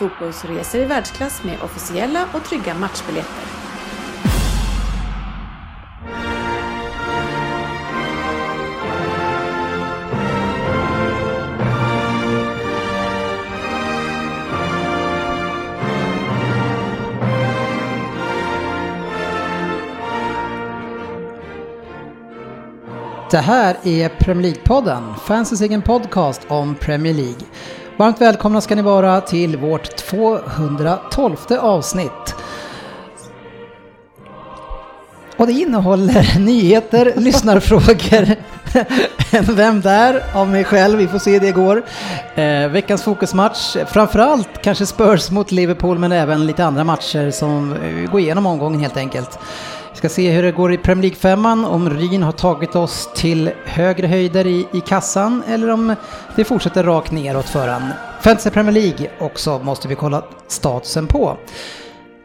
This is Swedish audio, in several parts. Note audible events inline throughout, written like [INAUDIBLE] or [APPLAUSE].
fotbollsresor i världsklass med officiella och trygga matchbiljetter. Det här är Premier League-podden, fansens egen podcast om Premier League. Varmt välkomna ska ni vara till vårt 212 avsnitt. Och det innehåller [LAUGHS] nyheter, lyssnarfrågor, [LAUGHS] en Vem där? av mig själv, vi får se det går. Eh, veckans fokusmatch, framförallt kanske Spurs mot Liverpool men även lite andra matcher som eh, går igenom omgången helt enkelt. Ska se hur det går i Premier League-femman, om Ryn har tagit oss till högre höjder i, i kassan eller om det fortsätter rakt neråt för han. Fantasy Premier League också måste vi kolla statusen på.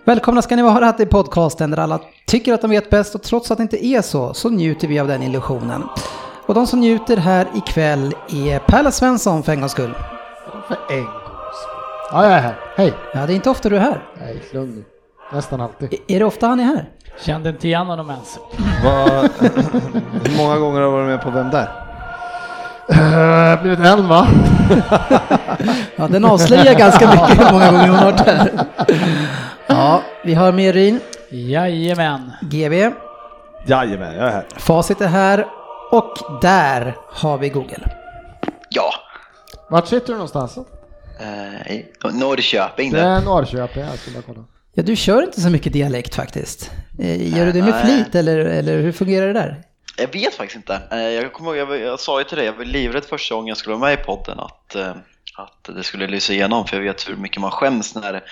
Välkomna ska ni vara till podcasten där alla tycker att de vet bäst och trots att det inte är så, så njuter vi av den illusionen. Och de som njuter här ikväll är Pärla Svensson för en gångs skull. För en gångs skull. Ja, jag är här. Hej! Ja, det är inte ofta du är här. Nej, lugn. Nästan alltid. I- Är det ofta han är här? Kände inte igen honom ens. Vad- [LAUGHS] Hur många gånger har du varit med på Vem där? Uh, blivit en va? [LAUGHS] Ja, den avslöjar ganska mycket hur många gånger hon har varit här. Ja, vi har med Ryn, Jajamän. GB, Jajamän, jag är här. facit är här och där har vi Google. Ja, Vart sitter du någonstans? i Norrköping Det är Norrköping, jag skulle kolla. Ja, du kör inte så mycket dialekt faktiskt. Eh, Gör du det med flit eller, eller hur fungerar det där? Jag vet faktiskt inte. Eh, Jag kommer ihåg, jag, jag sa ju till dig, jag var livrädd första gången jag skulle vara med i podden att, eh, att det skulle lysa igenom för jag vet hur mycket man skäms när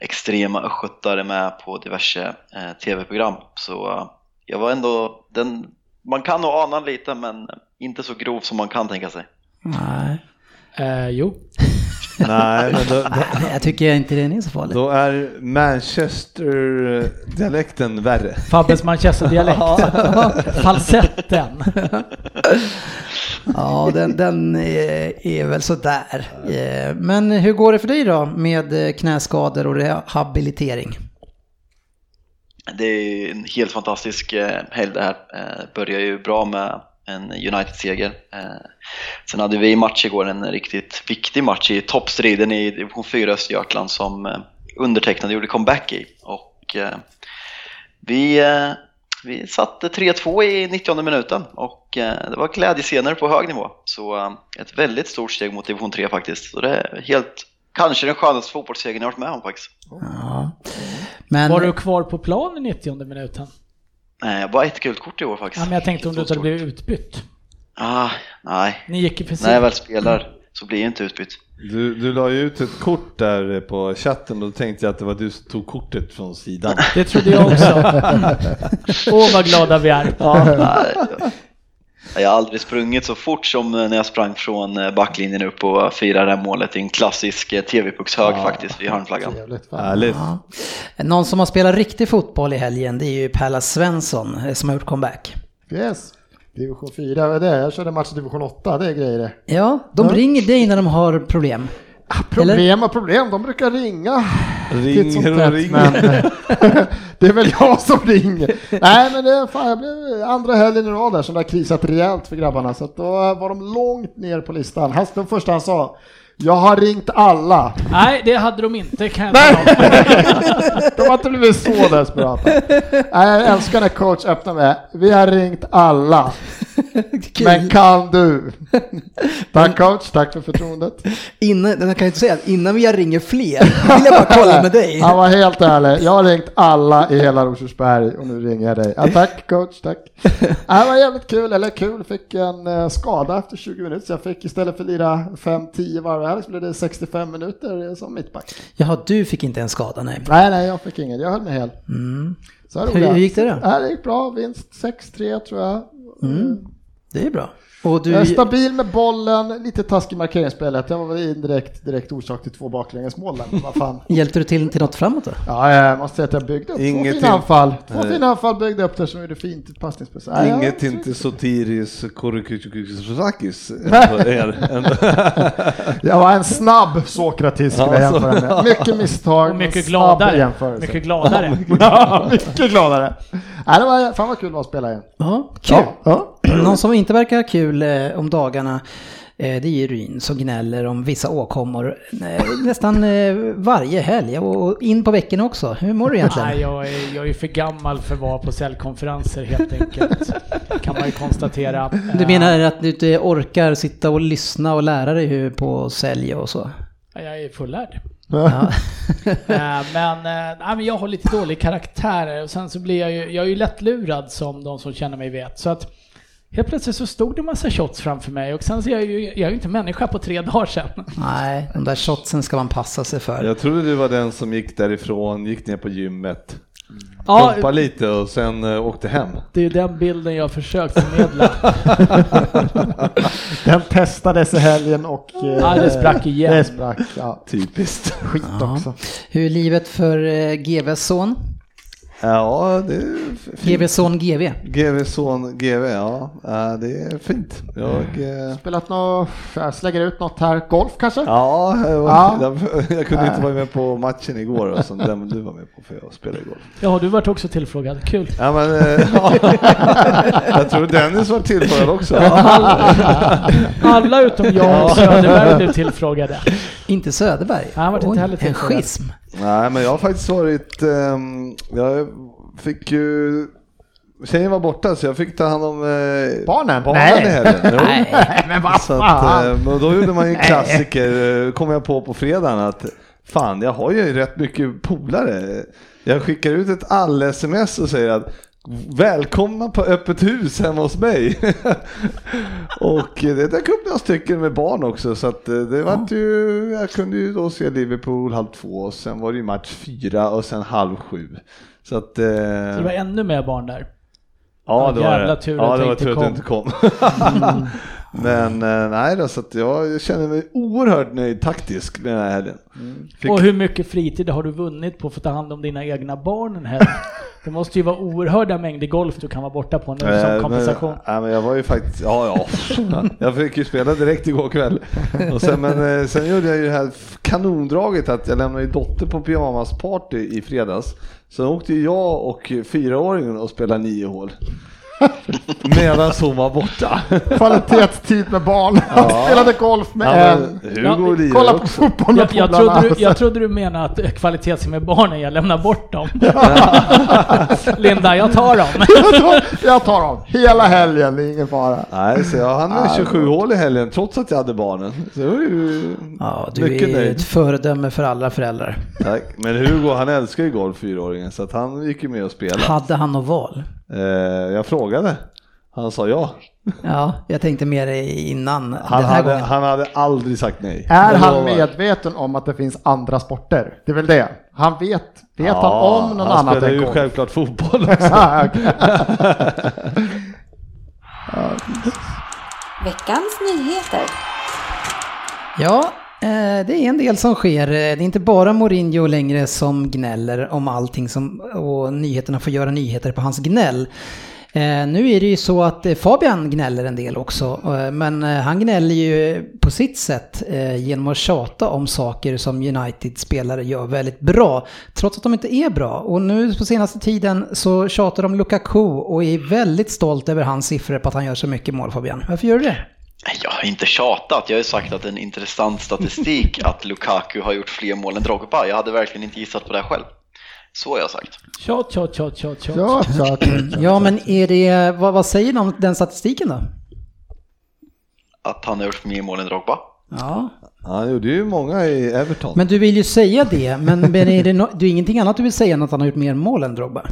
extrema östgötar är med på diverse eh, tv-program. Så jag var ändå, den, man kan nog ana lite men inte så grov som man kan tänka sig. Nej, Eh, jo. Nej, men då, [LAUGHS] då, jag tycker inte det är så farligt. då är Manchester-dialekten värre. Fabbes Manchester-dialekt. [LAUGHS] Falsetten. Ja, den, den är, är väl sådär. Eh, Men hur går det för dig då med eh, knäskador och rehabilitering? Det är en helt fantastisk eh, helg det här. Börjar ju bra med en United-seger. Eh, sen hade vi i match igår en riktigt viktig match i toppstriden i division 4 Östergötland som eh, undertecknade gjorde comeback i. Och eh, vi, eh, vi satte 3-2 i 90 minuten och eh, det var glädjescener på hög nivå. Så eh, ett väldigt stort steg mot division 3 faktiskt. Så det är helt, kanske den skönaste fotbollssegern jag varit med om faktiskt. Ja. Men, Var du kvar på plan i 90 minuten? Eh, bara ett gult kort i år faktiskt. Ja, men jag tänkte om du Inte hade blivit utbytt. Ah, nej, Ni gick ju precis. när jag väl spelar så blir jag inte utbytt. Du, du la ju ut ett kort där på chatten och då tänkte jag att det var du som tog kortet från sidan. Det trodde jag också. [LAUGHS] Åh, vad glada vi är. Nej, Jag har aldrig sprungit så fort som när jag sprang från eh, backlinjen upp och firade det här målet i en klassisk eh, TV-puckshög faktiskt vid hörnflaggan. Härligt. ja. Någon som har spelat riktig fotboll i helgen, det är ju Pärla Svensson eh, som har gjort comeback. Yes. Division 4, vad är det? Jag körde match i division 8, det är grejer det. Ja, de ringer dig när de har problem. Ah, problem och problem, de brukar ringa. Ringer och tätt, ringer. [LAUGHS] Det är väl jag som ringer. Nej men det är fan, jag blev andra helgen i rad där som det har krisat rejält för grabbarna. Så då var de långt ner på listan. Han, den första han sa, jag har ringt alla. Nej, det hade de inte kan jag Nej! [LAUGHS] De har inte blivit så desperata. Nej, jag älskar när coach öppnar med, vi har ringt alla. Men kan du? [LAUGHS] Tack coach, tack för förtroendet. Innan, jag kan ju inte säga att innan jag ringer fler, vill jag bara kolla med dig. [LAUGHS] Han var helt ärlig. Jag har ringt alla i hela Rosersberg och nu ringer jag dig. Ja, tack coach, tack. [LAUGHS] Det var jävligt kul, eller kul, fick en eh, skada efter 20 minuter så jag fick istället för att lira 5-10 varv här så blev det 65 minuter som mittback. Jaha, du fick inte en skada, nej. Nej, nej, jag fick ingen. Jag höll mig hel. Så här Hur- gick det då? Det gick bra. Vinst 6-3 tror jag. Det är bra. Och du, stabil med bollen, lite taskig markeringsspelet. Jag var väl indirekt direkt orsak till två baklängesmål där. men Vad fan. [LAUGHS] hjälpte du till till något framåt då? Ja, jag måste säga att jag byggde upp Inget två fina till- anfall. Två Nej. fina anfall byggde upp där som gjorde fint ett passningsspel. Inget jag- inte Sotiris Korikukusakis. Jag var en snabb Sokratis skulle jag Ja, så- jämföra med. Mycket misstag. Och mycket gladare. jämförelse. Mycket gladare. Ja, mycket gladare. Nej, det var, fan vad kul det var att spela igen. Ja, kul. Ja, ja. Någon som inte verkar kul eh, om dagarna eh, det är ju Ryn som gnäller om vissa åkommor eh, nästan varje helg och in på veckorna också. Hur mår du egentligen? Nej, jag är, jag är för gammal för att vara på säljkonferenser helt enkelt. Kan man ju konstatera. Du menar att du inte orkar sitta och lyssna och lära dig hur på sälj och så? Ja, Jag är fullärd. Ja. [LAUGHS] Men, nej, men jag har lite dålig karaktär och sen så blir jag ju, jag är ju lättlurad som de som känner mig vet. Så att helt plötsligt så stod det massa shots framför mig och sen så är jag ju, jag är ju inte människa på tre [LAUGHS] dagar sedan. Nej, de där shotsen ska man passa sig för. Jag trodde du var den som gick därifrån, gick ner på gymmet, Ja, pumpa lite och sen uh, åkte hem. det är den bilden jag har försökt förmedla. [LAUGHS] Den testades i helgen och... eh, Ja, det sprack igen. Det sprack, ja. Typiskt. Skit också. Hur är livet för eh, GVs son? Ja, det är fint. GVs son GV? GV son GV, ja. det är fint. Jag, eh, Spelat något, jag slänger ut något här, golf kanske? ja, jag, var, Ja. [LAUGHS] Jag, jag kunde inte vara med på matchen igår och som den du var med på för jag spelade golf. Ja, du vart också tillfrågad. Kul. Ja, men, eh, [LAUGHS] ja. Jag tror Dennis var tillfrågad också. Alla utom jag och Söderberg blev tillfrågade. Inte Söderberg? Han var inte heller En schism. Nej, men jag har faktiskt varit, ehm, jag fick ju, tjejen var borta så jag fick ta hand om eh, Barnen? barnen Nej. i helgen. [LAUGHS] Nej, men vad Så att, fan! eh, men då gjorde man ju en klassiker, eh, kom jag på på fredagen att fan, jag har ju rätt mycket polare. Jag skickar ut ett all-sms och säger att Välkomna på öppet hus hemma hos mig. [LAUGHS] och det dök upp några stycken med barn också så att eh, det var ju, jag kunde ju då se Liverpool halv två och sen var det ju match fyra och sen halv sju. Så att... eh, Så det var ännu mer barn där. Ja, det var det. tur ja, det var tur att det inte kom. [LAUGHS] [LAUGHS] Men eh, nej då, så att jag känner mig oerhört nöjd taktisk med den här helgen. Fick, Och hur mycket fritid har du vunnit på att få ta hand om dina egna barn en helg? [LAUGHS] Det måste ju vara oerhörda mängder golf du kan vara borta på nu eh, som kompensation. Men, nej, men jag var ju faktiskt, ja ja. [LAUGHS] Jag fick ju spela direkt igår kväll. Och sen, men eh, sen gjorde jag ju det här kanondraget att jag lämnade ju dotter på pyjamasparty i fredags. Så åkte ju jag och fyraåringen och spelade nio hål. [LAUGHS] Medan hon var borta. Kvalitetstid med barn. [LAUGHS] Han spelade golf med Ja, en. Ja, lirar Kolla på fotboll med Jag, jag, trodde du, jag trodde du menade att eh, kvalitets med barnen, jag lämnar bort dem. [LAUGHS] Linda, jag tar dem. jag, tar, jag tar dem. Hela helgen, det är ingen fara. Nej, så jag hann med 27 hål i helgen trots att jag hade barnen. Så det var ju Ja, du mycket är nöjd. ett föredöme för alla föräldrar. Tack. Men Hugo han älskar ju golf, fyraåringen, så att han gick ju med och spelade. Hade han något val? Eh, jag frågade. Han sa ja. Ja, jag tänkte mer innan Han den här hade, gången. han hade aldrig sagt nej. Är han medveten om att det finns andra sporter? Det är väl det. Han vet. Vet Ja, han om någon han annat spelar än ju självklart fotboll [LAUGHS] också. [LAUGHS] Veckans nyheter. Ja, Eh, det är en del som sker. Eh, det är inte bara Mourinho längre som gnäller om allting som, och nyheterna får göra nyheter på hans gnäll. Eh, nu är det ju så att Fabian gnäller en del också, men han gnäller ju på sitt sätt genom att tjata om saker som United-spelare gör väldigt bra, trots att de inte är bra. Och nu på senaste tiden så tjatar de Lukaku och är väldigt stolt över hans siffror på att han gör så mycket mål Fabian. Varför gör du det? Nej, Jag har inte tjatat, jag har ju sagt att det är en intressant statistik [LAUGHS] att Lukaku har gjort fler mål än Drogba. Jag hade verkligen inte gissat på det själv. Så har jag sagt. Tjat, tjat, tjat, tjat, tjat. Ja, att, Ja, men är det, vad, vad säger de om den statistiken då? att han har gjort mer mål än Drogba. Ja, han gjorde ju många i Everton. men du vill ju säga det, men, men är det, no, det är ingenting annat du vill säga än att han har gjort mer mål än Drogba?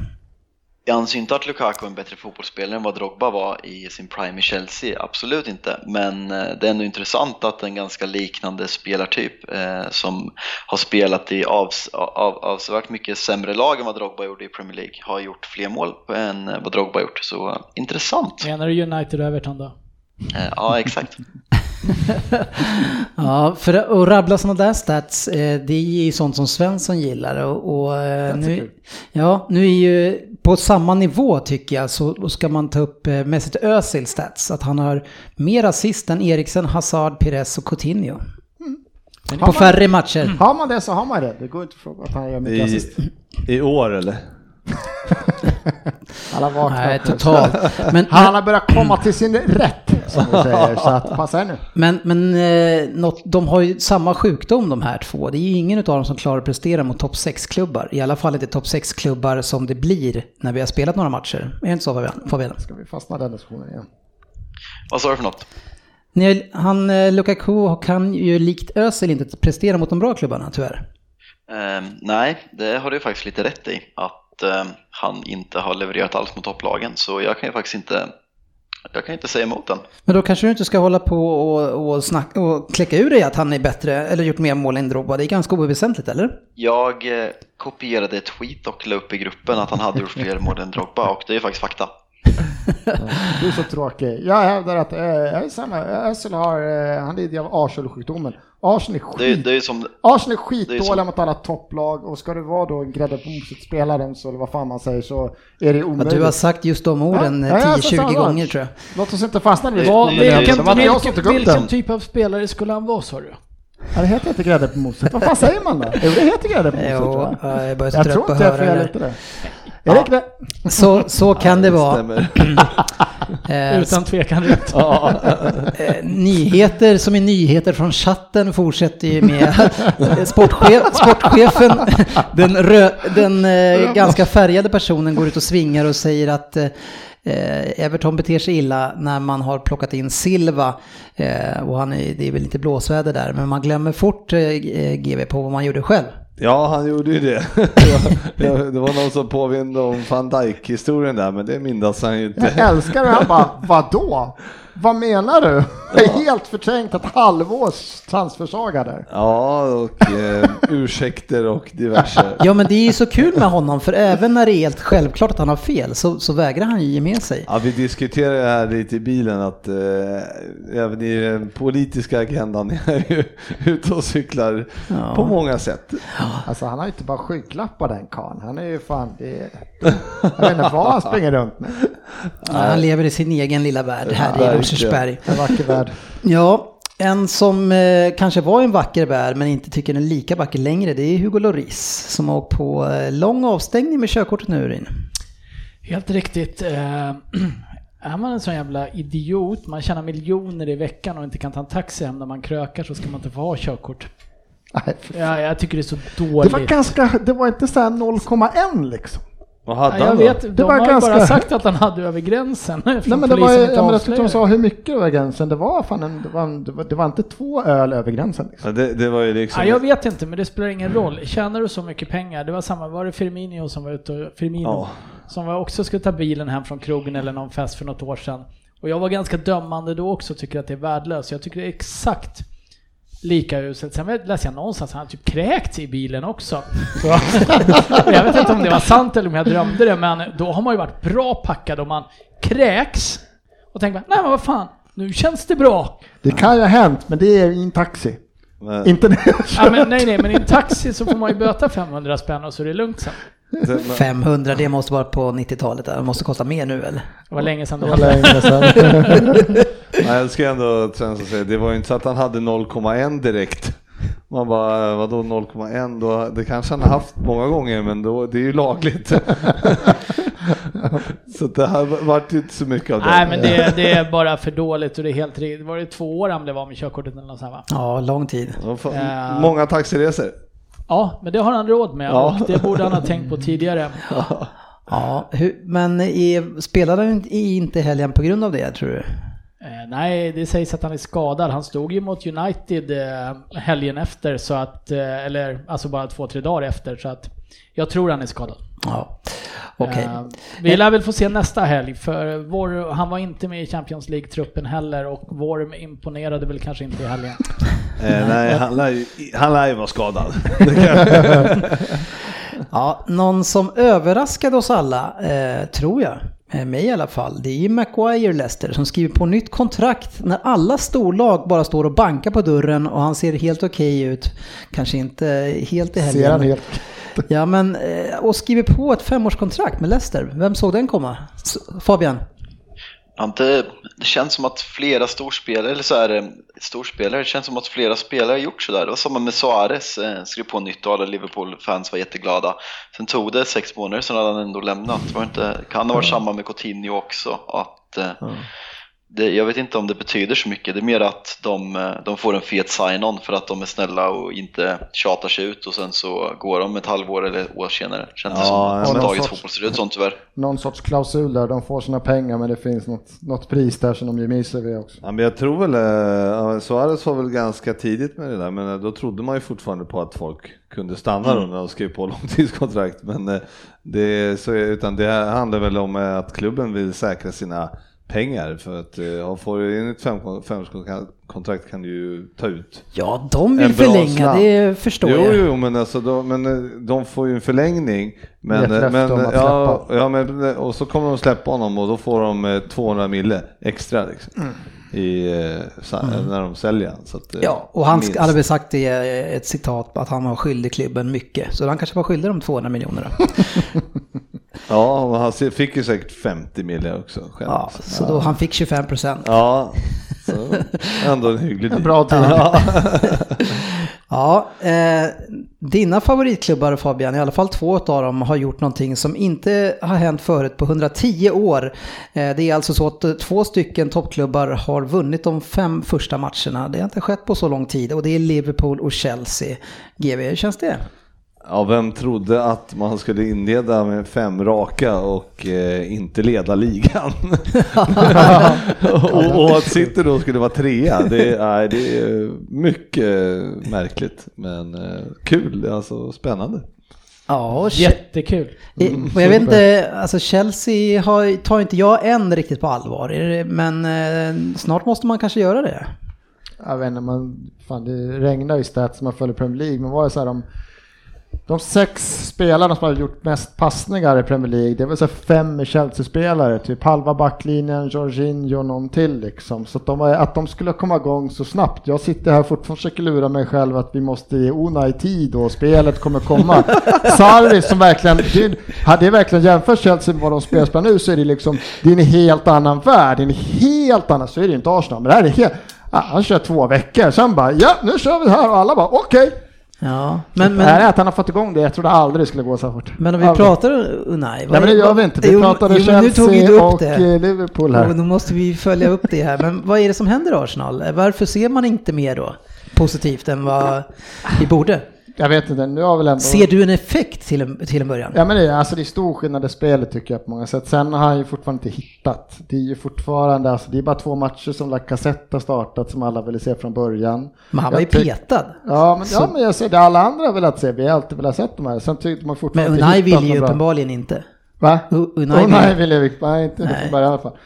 Jag anser inte att Lukaku är en bättre fotbollsspelare än vad Drogba var i sin prime i Chelsea, absolut inte. Men eh, det är ändå intressant att en ganska liknande spelartyp eh, som har spelat i avs av, avsevärt mycket sämre lag än vad Drogba gjorde i Premier League har gjort fler mål än vad Drogba gjort. Så eh, intressant. Menar du United och Everton då? Eh, ja, exakt. [LAUGHS] Ja, för att rabbla sådana där stats, eh, det är ju sånt som Svensson gillar. Och, och nu, ja, nu är ju på samma nivå tycker jag så ska man ta upp eh, Mesut Özil stats. Att han har mer assist än Eriksen, Hazard, Pires och Coutinho. Har På man- färre matcher. Har man det så har man det. Det går inte att fråga att han gör mycket I, assist. I år eller? [LAUGHS] Alla vaknar. Nej, totalt. [LAUGHS] Men, Han har börjat komma till sin rätt, som vi säger. Så att, passa nu. men, men eh, något, de har ju samma sjukdom de här två. Det är ju ingen av dem som klarar att prestera mot topp 6-klubbar. I alla fall inte topp 6-klubbar som det blir när vi har spelat några matcher. Är det inte så Fabian? Fabian? Ska vi fastna i den diskussionen igen? Vad sa du för något? Ni- Han, eh, Lukaku kan ju likt Özil inte prestera mot de bra klubbarna tyvärr. Eh, nej, det har du faktiskt lite rätt i. Att eh, han inte har levererat alls mot topplagen. Så jag kan ju faktiskt inte, jag kan inte säga emot den. Men då kanske du inte ska hålla på och, och, snacka, och kläcka ur dig att han är bättre eller gjort mer mål än Drogba. Det är ganska oväsentligt, eller? Jag eh, kopierade ett tweet och la upp i gruppen att han hade gjort fler mål än Drogba och det är faktiskt fakta. [LAUGHS] Du är så tråkig. Jag hävdar att eh, jag är samma. Özil har, eh, han lider av Arsenal-sjukdomen. Arsenal är Det, är- skit. det är som, Arsenal är det är skitdåliga så. mot alla topplag och ska det vara då en grädde på moset-spelaren så eller vad fan man säger så är det omöjligt. du har sagt just de orden Ja, ja, jag sa 10-20 samma gånger tror jag. Låt oss inte fastna Vad- det. vilken- Det var som vilken, upp vilken den. typ av spelare skulle han vara sa du? Ja, det heter inte grädde på moset. Vad fan säger man då? Jo, det heter grädde på [LAUGHS] moset Jo, tror jag. jag tror inte jag höra fel det inte det? Så, så kan det vara. [CLEARS THROAT] Eh, Utan tvekan [LAUGHS] rätt. Eh, nyheter som är nyheter från chatten fortsätter ju med eh, sportchef, sportchefen, [LAUGHS] den, rö, den eh, ganska färgade personen går ut och svingar och säger att eh, Everton beter sig illa när man har plockat in Silva eh, och han är, det är väl lite blåsväder där men man glömmer fort eh, GV på vad man gjorde själv. Ja, han gjorde ju det. [LAUGHS] Det var- någon som påminde om van Dijk historien där, men det minns han ju Jag inte. älskar det. Han bara, vadå? Vad menar du? Jag är helt förträngt ett halvårs transfersaga där. Ja, och eh, ursäkter och diverse. Ja men det är ju så kul med honom för även när det är helt självklart att han har fel så, så vägrar han ju ge med sig. Ja, vi diskuterade det här lite i bilen att eh, även i den politiska agendan är ju [LAUGHS] ute och cyklar Ja. på många sätt. Alltså han har ju inte bara skygglappar den karln. Han är ju fan, det är, jag vet inte vad han springer runt med. Ja, han lever i sin egen lilla värld här i Verkligen. Rosersberg. En vacker värld. Ja, en som eh, kanske var en vacker värld men inte tycker den är lika vacker längre det är Hugo Lloris som har åkt på eh, lång avstängning med körkortet nu Urin. Helt riktigt. Eh, [CLEARS THROAT] är man en sån jävla idiot, man tjänar miljoner i veckan och inte kan ta en taxi hem när man krökar så ska man inte få ha körkort. Nej, för- Ja, jag tycker det är så Det dåligt. var ganska, det var inte så här 0,1 liksom. Vad hade ja, jag han då? vet, de var har ganska- bara sagt att han hade över gränsen. [LAUGHS] Nej men det var polisen ju, inte jag, menar, jag tyckte de avslöjar sa hur mycket över gränsen. Det var fan en, det var, en, det var, det var inte två öl över gränsen. Liksom. Ja, det, det var ju liksom... Ja, jag vet inte, men det spelar ingen roll. Tjänar du så mycket pengar, det var samma, var det Firmino som var ute och, Firmino, Ja. som var också skulle ta bilen hem från krogen eller någon fest för något år sedan. Och jag var ganska dömande då också, tycker att det är värdelöst. Jag tycker det är exakt lika uselt. Sen läste jag någonstans att han typ kräkt i bilen också. Så, [LAUGHS] jag vet inte om det var sant eller om jag drömde det, men då har man ju varit bra packad om man kräks och tänker nej men vad fan, nu känns det bra. Det kan ju ha hänt, men det är i en taxi. Men, Inte när jag Ja, men, nej, nej, men i en taxi så får man ju böta 500 spänn och så är det lugnt sen. det, men, 500 det måste vara på 90-talet, det måste kosta mer nu eller? Det var länge sedan det Det var länge sedan. nej, [LAUGHS] [LAUGHS] jag ska ändå Svensson säga, det var ju inte så att han hade 0,1 direkt. Man bara, vadå 0,1? Då, det kanske han har haft många gånger, men då, det är ju lagligt. [LAUGHS] så det har varit inte så mycket av det. Nej men det, det är bara för dåligt och det är helt riktigt. Var det två år han blev av med körkortet eller något sånt här, va? Ja, lång tid. Fan, Ja. Många taxiresor. Ja, men det har han råd med Ja. och det borde han ha tänkt på tidigare. [LAUGHS] Ja, hur, men är, spelade han inte i inte helgen på grund av det tror du? Eh, nej, det sägs att han är skadad. Han stod ju mot United eh, helgen efter, så att, eh, eller alltså bara två, tre dagar efter, så att jag tror han är skadad. Ja, okej. Eh, vi lär väl få se nästa helg, för vår, han var inte med i Champions League-truppen heller och vår imponerade väl kanske inte i helgen. [LAUGHS] Eh, nej, han lär, ju, han lär ju vara skadad. [LAUGHS] Ja, någon som överraskade oss alla, eh, tror jag, eh, mig i alla fall, det är ju Maguire Leicester som skriver på nytt kontrakt när alla storlag bara står och bankar på dörren och han ser helt okej ut. Kanske inte helt i helgen. Ser han helt... Ja, men eh, och skriver på ett femårskontrakt med Leicester. Vem såg den komma? Fabian? Ja, det, känns som att flera storspelare, eller så är det storspelare, det känns som att flera spelare har gjort sådär. Det var samma med Suarez, eh, skrev på nytt och alla Liverpool-fans var jätteglada. Sen tog det sex månader, sen hade han ändå lämnat. Var inte, kan det vara samma med Coutinho också? Att, eh, det, jag vet inte om det betyder så mycket, det är mer att de, eh, de får en fet sign-on för att de är snälla och inte tjatar sig ut och sen så går de ett halvår eller år senare. Känns det Ja, som, som någon dagens sorts- fotboll ser ut sånt tyvärr. Någon sorts klausul där, de får sina pengar men det finns något, något pris där som de ger med sig vid också. Ja, men jag tror väl, eh, Suarez var väl ganska tidigt med det där, men eh, då trodde man ju fortfarande på att folk kunde stanna då när de skrev på [LAUGHS] långtidskontrakt. Men det, så, utan det handlar väl om att klubben vill säkra sina pengar för att eh, får du in ett fem- femårskontrakt kan du ju ta ut. Ja, de vill förlänga, slant. det förstår Jo, jag. jo, men alltså de, men eh, de får ju en förlängning. Men, löfte men, ja, ja, men, eh, och så kommer de släppa honom och då får de eh, 200 mille extra liksom, Mm. i, eh, sa- när de säljer han. Eh, Ja, och han minst. hade väl sagt det, eh, ett citat, att han var skyldig klubben mycket. Så han kanske var skyldig de 200 miljoner då. Ja, han fick ju säkert 50 mille också själv. Ja, så då han fick 25 procent. Ja, så ändå en hygglig deal. Bra tid. Ja. [LAUGHS] Ja, eh, dina favoritklubbar Fabian, i alla fall två av dem har gjort någonting som inte har hänt förut på 110 år. Eh, det är alltså så att eh, två stycken toppklubbar har vunnit de fem första matcherna. Det har inte skett på så lång tid och det är Liverpool och Chelsea. GV, hur känns det? Ja, vem trodde att man skulle inleda med fem raka och eh, inte leda ligan? [LAUGHS] och, och att City då skulle vara trea, det, nej, det är mycket märkligt. Men eh, kul, alltså spännande. Ja, Jättekul. Eh, och jag vet inte, alltså Chelsea har, tar inte jag än riktigt på allvar, Är men eh, snart måste man kanske göra det. Jag vet inte, man, fan det regnar ju stats som man följer Premier League, men var det så här de, de sex spelarna som har gjort mest passningar i Premier League, det är väl så fem Chelsea-spelare, typ halva backlinjen, Jorginho och någon till liksom. Så att de, var- att de skulle komma igång så snabbt. Jag sitter här fortfarande och försöker lura mig själv att vi måste ge Unai tid och spelet kommer komma. [LAUGHS] Sarri som verkligen, det, hade verkligen jämfört Chelsea med vad de spelar nu så är det liksom, det är en helt annan värld, det är en helt annan, så är det inte Arsenal, men det här är helt, han kör två veckor, sen bara ja nu kör vi här och alla bara okej. Ja, men, Men, är men, att han har fått igång det, jag trodde aldrig det skulle gå så här fort. men om vi Aldrig. pratar Unai. Nej men det gör vi inte, vi Jo, pratade jo, Chelsea och det. eh, Liverpool här. då måste vi följa upp det här. Men vad är det som händer i Arsenal? Varför ser man inte mer då positivt än vad vi borde? Jag vet inte, nu har väl ändå... Ser du en effekt till en, till en början? Ja men det, är- alltså det är stor skillnad i spelet tycker jag på många sätt. Sen har han ju fortfarande inte hittat. Det är ju fortfarande, alltså det är bara två matcher som Lacazette har startat som alla ville se från början. Men han var ju petad. Ja men, ja, men jag säger det, alla andra har velat se, vi har alltid velat se de här. Sen tyckte man Men fortfarande Unai inte hittat vill ju uppenbarligen inte. Va? Unai Unai vill- vill jag, nej inte Nej. från början i alla fall.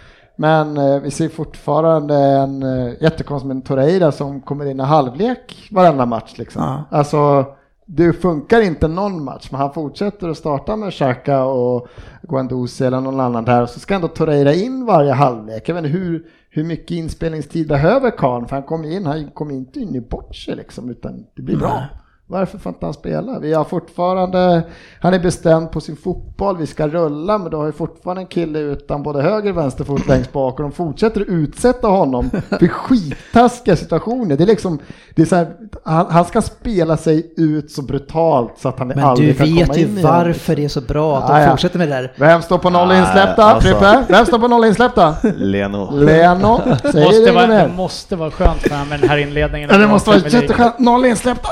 Men eh, vi ser fortfarande en eh, jättekonstig med Torreira som kommer in i halvlek varenda match liksom. Ja. Alltså det funkar inte någon match, men han fortsätter att starta med Xhaka och Guendouzi eller någon annan där och så ska ändå Torreira in varje halvlek. Jag vet inte hur, hur mycket inspelningstid behöver Karn för han kommer in, han kommer inte in i bort sig liksom, utan det blir bra. Varför får inte han spela? Vi har fortfarande, han är bestämd på sin fotboll, vi ska rulla, men du har ju fortfarande en kille utan både höger och vänster fot längst bak och de fortsätter utsätta honom för skittaskiga situationer. Det är liksom, det är så här, han, han ska spela sig ut så brutalt så att han Men du aldrig kan komma vet ju in igen. varför det är så bra att de fortsätter med det där. Vem står på noll insläppta? alltså. Frippe? Vem står på noll insläppta? Leno. Leno, säger Måste det vara, det måste vara skönt för honom med den här inledningen. Det måste vara jätteskönt, noll insläppta.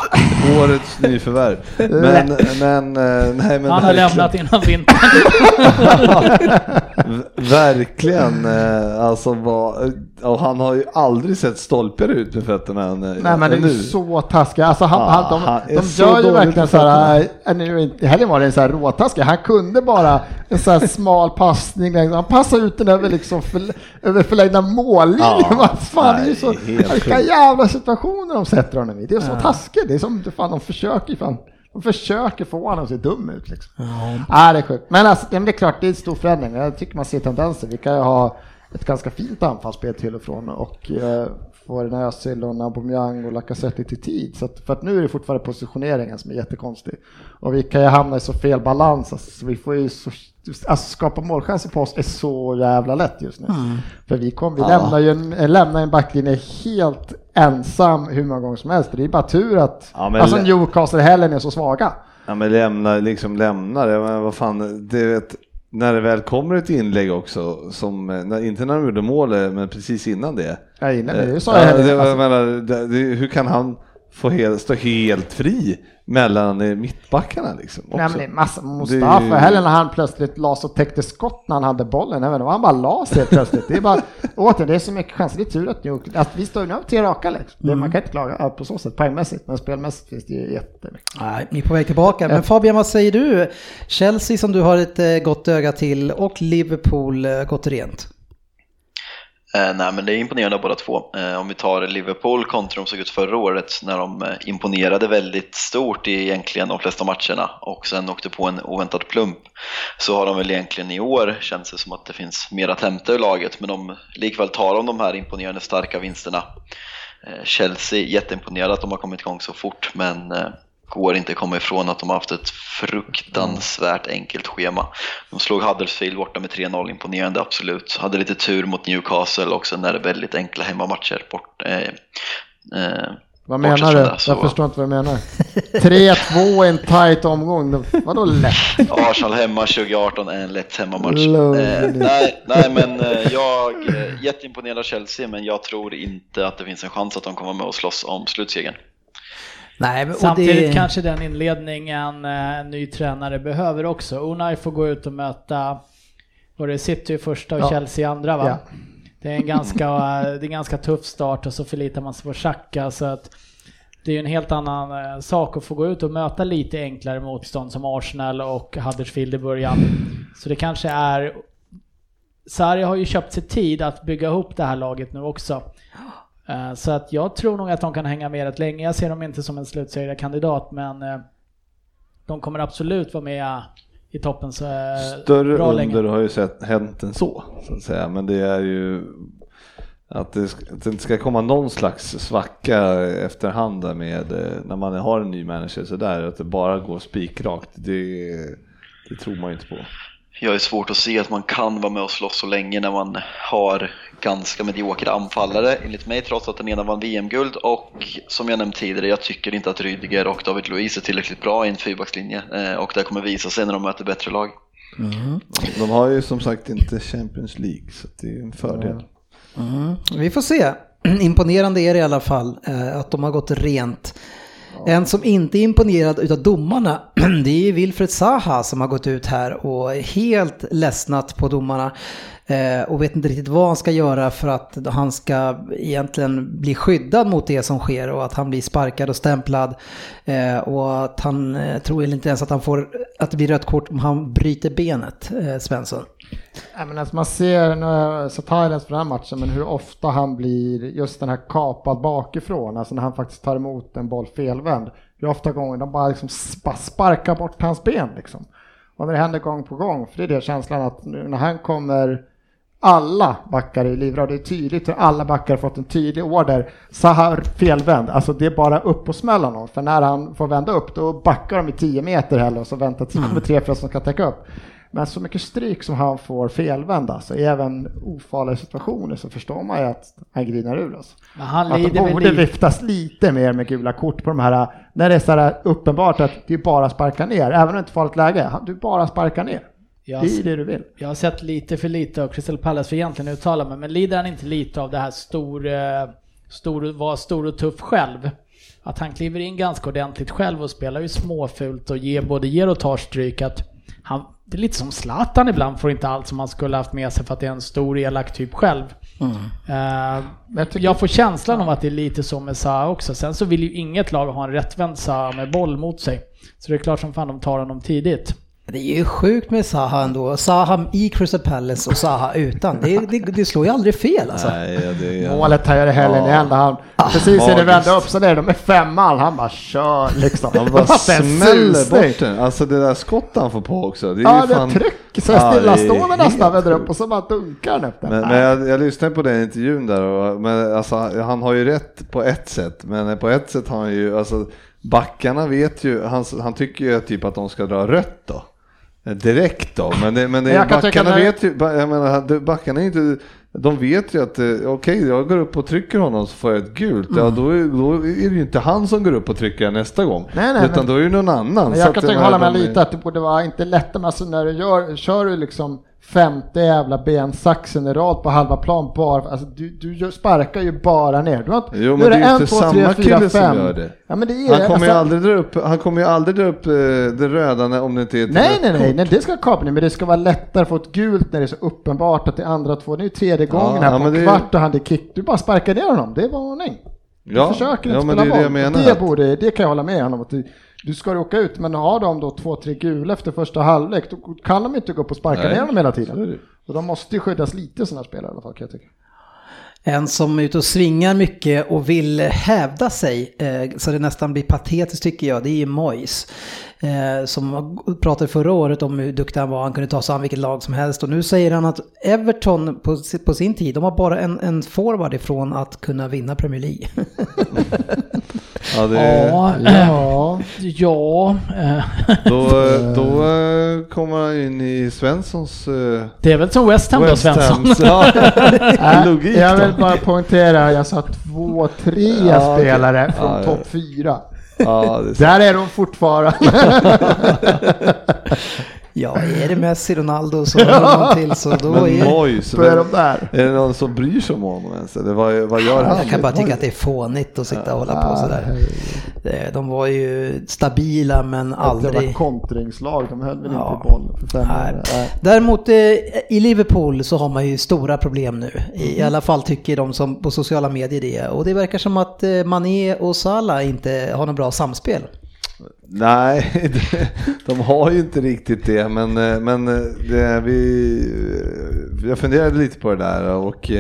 År årets nyförvärv. [LAUGHS] Men, men, eh, nej, men Han har verkligen. lämnat innan vintern. [LAUGHS] Verkligen, eh, alltså vad, och han har ju aldrig sett stolpigare ut med fötterna än eh, Nej men det är nu. så taskiga, alltså han, Ja, han, de, han de gör ju verkligen så här, nu helgen var det så här råtaskiga, han kunde bara en så här smal passning, han passade ut den över liksom för, över förlängda mållinjen, [LAUGHS] vad fan det är ju så, vilka jävla situationer de sätter honom i, det är så taskigt, det är som, fan de försöker fan, de försöker få honom att se dum ut liksom. Ja, det är sjukt. Men alltså, det är klart, det är en stor förändring. Jag tycker man ser tendenser. Vi kan ju ha ett ganska fint anfallsspel till och från och eh, få en Özil och Aubameyang och Lacazette lite tid. Så att, för att nu är det fortfarande positioneringen som är jättekonstig. Och vi kan ju hamna i så fel balans. Alltså, så vi får ju så, alltså skapa målchanser på oss är så jävla lätt just nu. För vi, kom, vi Ja. lämnar ju en, eh, lämnar en backlinje helt ensam hur många gånger som helst. Det är bara tur att Ja, alltså, Newcastle Hellen är så svaga. Ja men lämna, liksom lämna det, men vad fan, det vet, när det väl kommer ett inlägg också, som, eh, när, inte när de gjorde målet, men precis innan det. Inne med det, det sa Ja, jag heller. det, jag Alltså, menar, det, det, hur kan han få helt, stå helt fri mellan eh, mittbackarna liksom? Också? Nej, men det är massa Mustafa, Det heller när han plötsligt la sig och täckte skott när han hade bollen, vet inte, han bara la sig helt plötsligt. Det är bara, [LAUGHS] återigen, det är så mycket chanser, det är tur att Newcastle, alltså, vi står ju nu till raka liksom. Det, man kan inte klaga på så sätt poängmässigt, men spelmässigt finns det ju jättemycket. Nej, ni är på väg tillbaka. Men Fabian, vad säger du? Chelsea som du har ett eh, gott öga till och Liverpool eh, gått rent. Eh, nej men det är imponerande båda två. Eh, om vi tar Liverpool kontra de såg ut förra året när de eh, imponerade väldigt stort i egentligen de flesta matcherna och sen åkte på en oväntad plump så har de väl egentligen i år känns det som att det finns mer att hämta i laget men de, likväl tar de de här imponerande starka vinsterna. Eh, Chelsea jätteimponerade att de har kommit igång så fort men eh, går inte komma ifrån att de har haft ett fruktansvärt enkelt schema. De slog Huddersfield borta med 3-0, imponerande absolut. Hade lite tur mot Newcastle och sen är det väldigt enkla hemmamatcher. Bort, eh, eh, Vad menar du? så- Jag förstår inte vad du menar. 3-2 i en tight omgång, Då- vadå lätt? Arsenal hemma 2018 är en lätt hemmamatch. Eh, nej, nej, men eh, jag är jätteimponerad av Chelsea, men jag tror inte att det finns en chans att de kommer med och slåss om slutsegern. Nej, och Samtidigt det... kanske den inledningen eh, en ny tränare behöver också. Unai får gå ut och möta, var det City i första och Ja. Chelsea i andra va? Ja. Det är en ganska, [LAUGHS] det är en ganska tuff start och så förlitar man sig på Xhaka så att det är ju en helt annan eh, sak att få gå ut och möta lite enklare motstånd som Arsenal och Huddersfield i början. Så det kanske är Sarri har ju köpt sig tid att bygga ihop det här laget nu också. Eh, Så att jag tror nog att de kan hänga med rätt länge. Jag ser dem inte som en slutseriekandidat men eh, de kommer absolut vara med i toppen så eh, Större bra under länge. har ju sett, hänt än så, så att säga. Men det är ju att det, ska, att det inte ska komma någon slags svacka efterhand där med när man har en ny manager sådär, att det bara går spikrakt. Det, det tror man ju inte på. Jag är svårt att se att man kan vara med och slåss så länge när man har ganska mediokra anfallare enligt mig trots att den ena vann VM-guld och som jag nämnt tidigare, jag tycker inte att Rydiger och David Luiz är tillräckligt bra i en fyrbackslinje eh, och det kommer visa sig när de möter bättre lag. De har ju som sagt inte Champions League, så det är ju en fördel. Mm, vi får se. [CLEARS THROAT] Imponerande är det i alla fall eh, att de har gått rent. En som inte är imponerad utav domarna, [CLEARS THROAT] det är ju Wilfred Zaha som har gått ut här och helt ledsnat på domarna eh, Och vet inte riktigt vad han ska göra för att han ska egentligen bli skyddad mot det som sker och att han blir sparkad och stämplad. Eh, Och att han eh, tror inte ens att han får, att det blir rött kort om han bryter benet, eh, Svensson. Nej, men alltså man ser, nu har jag sett highlights för den här matchen, men hur ofta han blir just den här kapad bakifrån, alltså när han faktiskt tar emot en boll felvänd. Hur ofta gånger de bara liksom sparkar bort hans ben liksom. Och det händer gång på gång, för det är det känslan att nu när han kommer alla backar är livrädda. Det är tydligt hur alla backar har fått en tydlig order. Sahar felvänd, alltså det är bara upp och smälla honom. För när han får vända upp då backar de i 10 meter heller och så väntar 10 mm. tre att de ska täcka upp. Men så mycket stryk som han får felvänd alltså, i även ofarliga situationer så förstår man ju att han grinar ur alltså. Men han Att lider de väl borde lite. viftas lite mer med gula kort på de här, när det är så här uppenbart att det är bara sparka ner, även om det inte är farligt läge, du bara sparkar ner. Jag, Det är det du vill. jag har sett lite för lite av Crystal Palace för egentligen uttala mig, men lider han inte lite av det här stor, eh, stor, var stor och tuff själv? att han kliver in ganska ordentligt själv och spelar ju småfult och ger, både ger och tar stryk. Att han, det är lite som Zlatan ibland, får inte allt som han skulle haft med sig för att det är en stor elak typ själv. Eh, Jag tycker- jag får känslan av att det är lite så med Zaha också. Sen så vill ju inget lag ha en rättvänd Zaha med boll mot sig. Så det är klart som fan de tar honom tidigt. Det är ju sjukt med Zaha ändå. Zaha i Crystal Palace och Zaha utan. Det, det, det slår ju aldrig fel alltså. Nej, ja, det är... Målet här i helgen Ja. i enda han precis när det vände upp så är de med fem man. Han bara kör liksom. Han bara [LAUGHS] Det smäller bort den. Alltså det där skottet han får på också. Det är Ja, ju det fan... är tryck. Så Ja, det stillastående nästan vänder upp och så bara dunkar han upp den. Men, men jag, jag lyssnade på den intervjun där och men alltså, han har ju rätt på ett sätt. Men på ett sätt har han ju, alltså backarna vet ju, han, han tycker ju typ att de ska dra rött då. Direkt då, men, det, men det, Jag backarna att det- vet ju, jag menar, backarna är inte, de vet ju att eh, okej, jag går upp och trycker honom så får jag ett gult. Ja, då, är- då är det ju inte han som går upp och trycker nästa gång. Nej, nej, utan men- då är det någon annan. Jag att kan menar, hålla med lite att det borde vara inte lätt, men alltså när du gör, kör du liksom femte jävla bensaxen i rad på halva plan bara, alltså du, du sparkar ju bara ner. Du har inte, Jo, men det är ju en, inte två, tre, samma fyra, kille som fem. gör det. Ja, men det är, Han kommer, alltså- ju aldrig dra upp, han kommer ju aldrig dra upp eh, det röda när- om det inte är Nej, nej, nej, nej, det ska kapning, men det ska vara lättare att få ett gult när det är så uppenbart att det är andra två, det är ju tredje gången här ja, på men en det- kvart och han är kick, du bara sparkar ner honom, det är varning. Ja, Du försöker inte ja, men spela det är boll. det jag menar. Det, borde, det kan jag hålla med honom att du, ska åka ut, men har de då två, tre gula efter första halvlek, då kan de inte gå upp och sparka Nej, ner honom hela så tiden. Och de måste ju skyddas lite sådana spelare i alla fall kan jag tycka. En som är ute och svingar mycket och vill hävda sig, eh, så det nästan blir patetiskt tycker jag, det är ju Moyes. Eh, som pratade förra året om hur duktig han var, han kunde ta sig an vilket lag som helst. Och nu säger han att Everton på, på sin tid, de har bara en, en forward ifrån att kunna vinna Premier League. [LAUGHS] Ja, det Ja, Ja, ja. då, då eh, kommer han in i Svenssons eh, Det är väl som West Ham då, West Svensson? Hams- [LAUGHS] Ja, [LAUGHS] logik jag vill då. bara poängtera, jag sa två, tre spelare från ja. topp fyra. Ja, är. Där är de fortfarande. [LAUGHS] ja, är det Messi, Ronaldo och så någon till så då Men är är vem- de där. är det någon som bryr sig om honom ens? Eller vad, vad gör han? Jag kan bara tycka att det är fånigt att sitta och hålla på sådär. Eh, De var ju stabila men Ett jävla aldrig... kontringslag, de höll väl Ja. inte i boll för fem Nej. Nej. Däremot eh, i Liverpool så har man ju stora problem nu. I alla fall tycker de som på sociala medier det. Och det verkar som att eh, Mané och Salah inte har något bra samspel. Nej, [LAUGHS] de har ju inte riktigt det, men, eh, men eh, det, vi, eh, jag funderade lite på det där och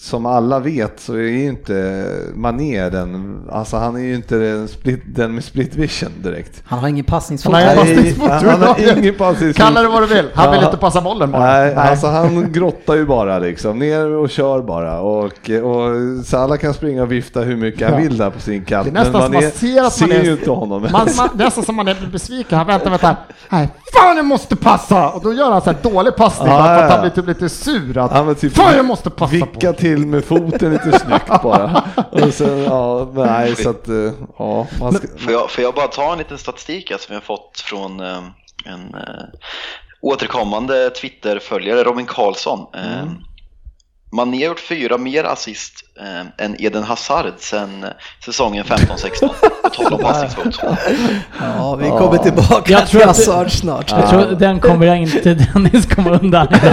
som alla vet så är ju inte Mané den, alltså han är ju inte den, split, den med split vision direkt. Han har ingen passningsfot. Han har ingen Nej, passningsfot. han, han har [LAUGHS] ingen passningsfot. Kalla det vad du vill, han vill Ja. inte passa bollen bara. Nej, alltså han grottar ju bara liksom, ner och kör bara och, och Salah kan springa och vifta hur mycket han vill där på sin kant. Det är nästan som man ser att man är- ju inte honom. Man, man, det är nästan som man är besviken, han väntar, väntar. Nej, fan jag måste passa! Och då gör han så här dålig passning bara för att ja, han blir typ lite sur. Att, Ja, typ fan jag måste passa Vicka på! till med foten lite snyggt bara. Och sen, ja, nej, så att, eh, ja, man ska, Får jag, får jag bara ta en liten statistik här som jag fått från eh, en eh, återkommande Twitter-följare, Robin Karlsson. Eh, Mané har gjort fyra mer assist eh, än Eden Hazard sedan eh, säsongen 15-16, på tal [LAUGHS] om passningsfot. Ja, vi kommer tillbaka Jag tror till att det- Hazard snart. Jag tror den kommer jag inte [LAUGHS] Dennis komma undan. [LAUGHS] nej,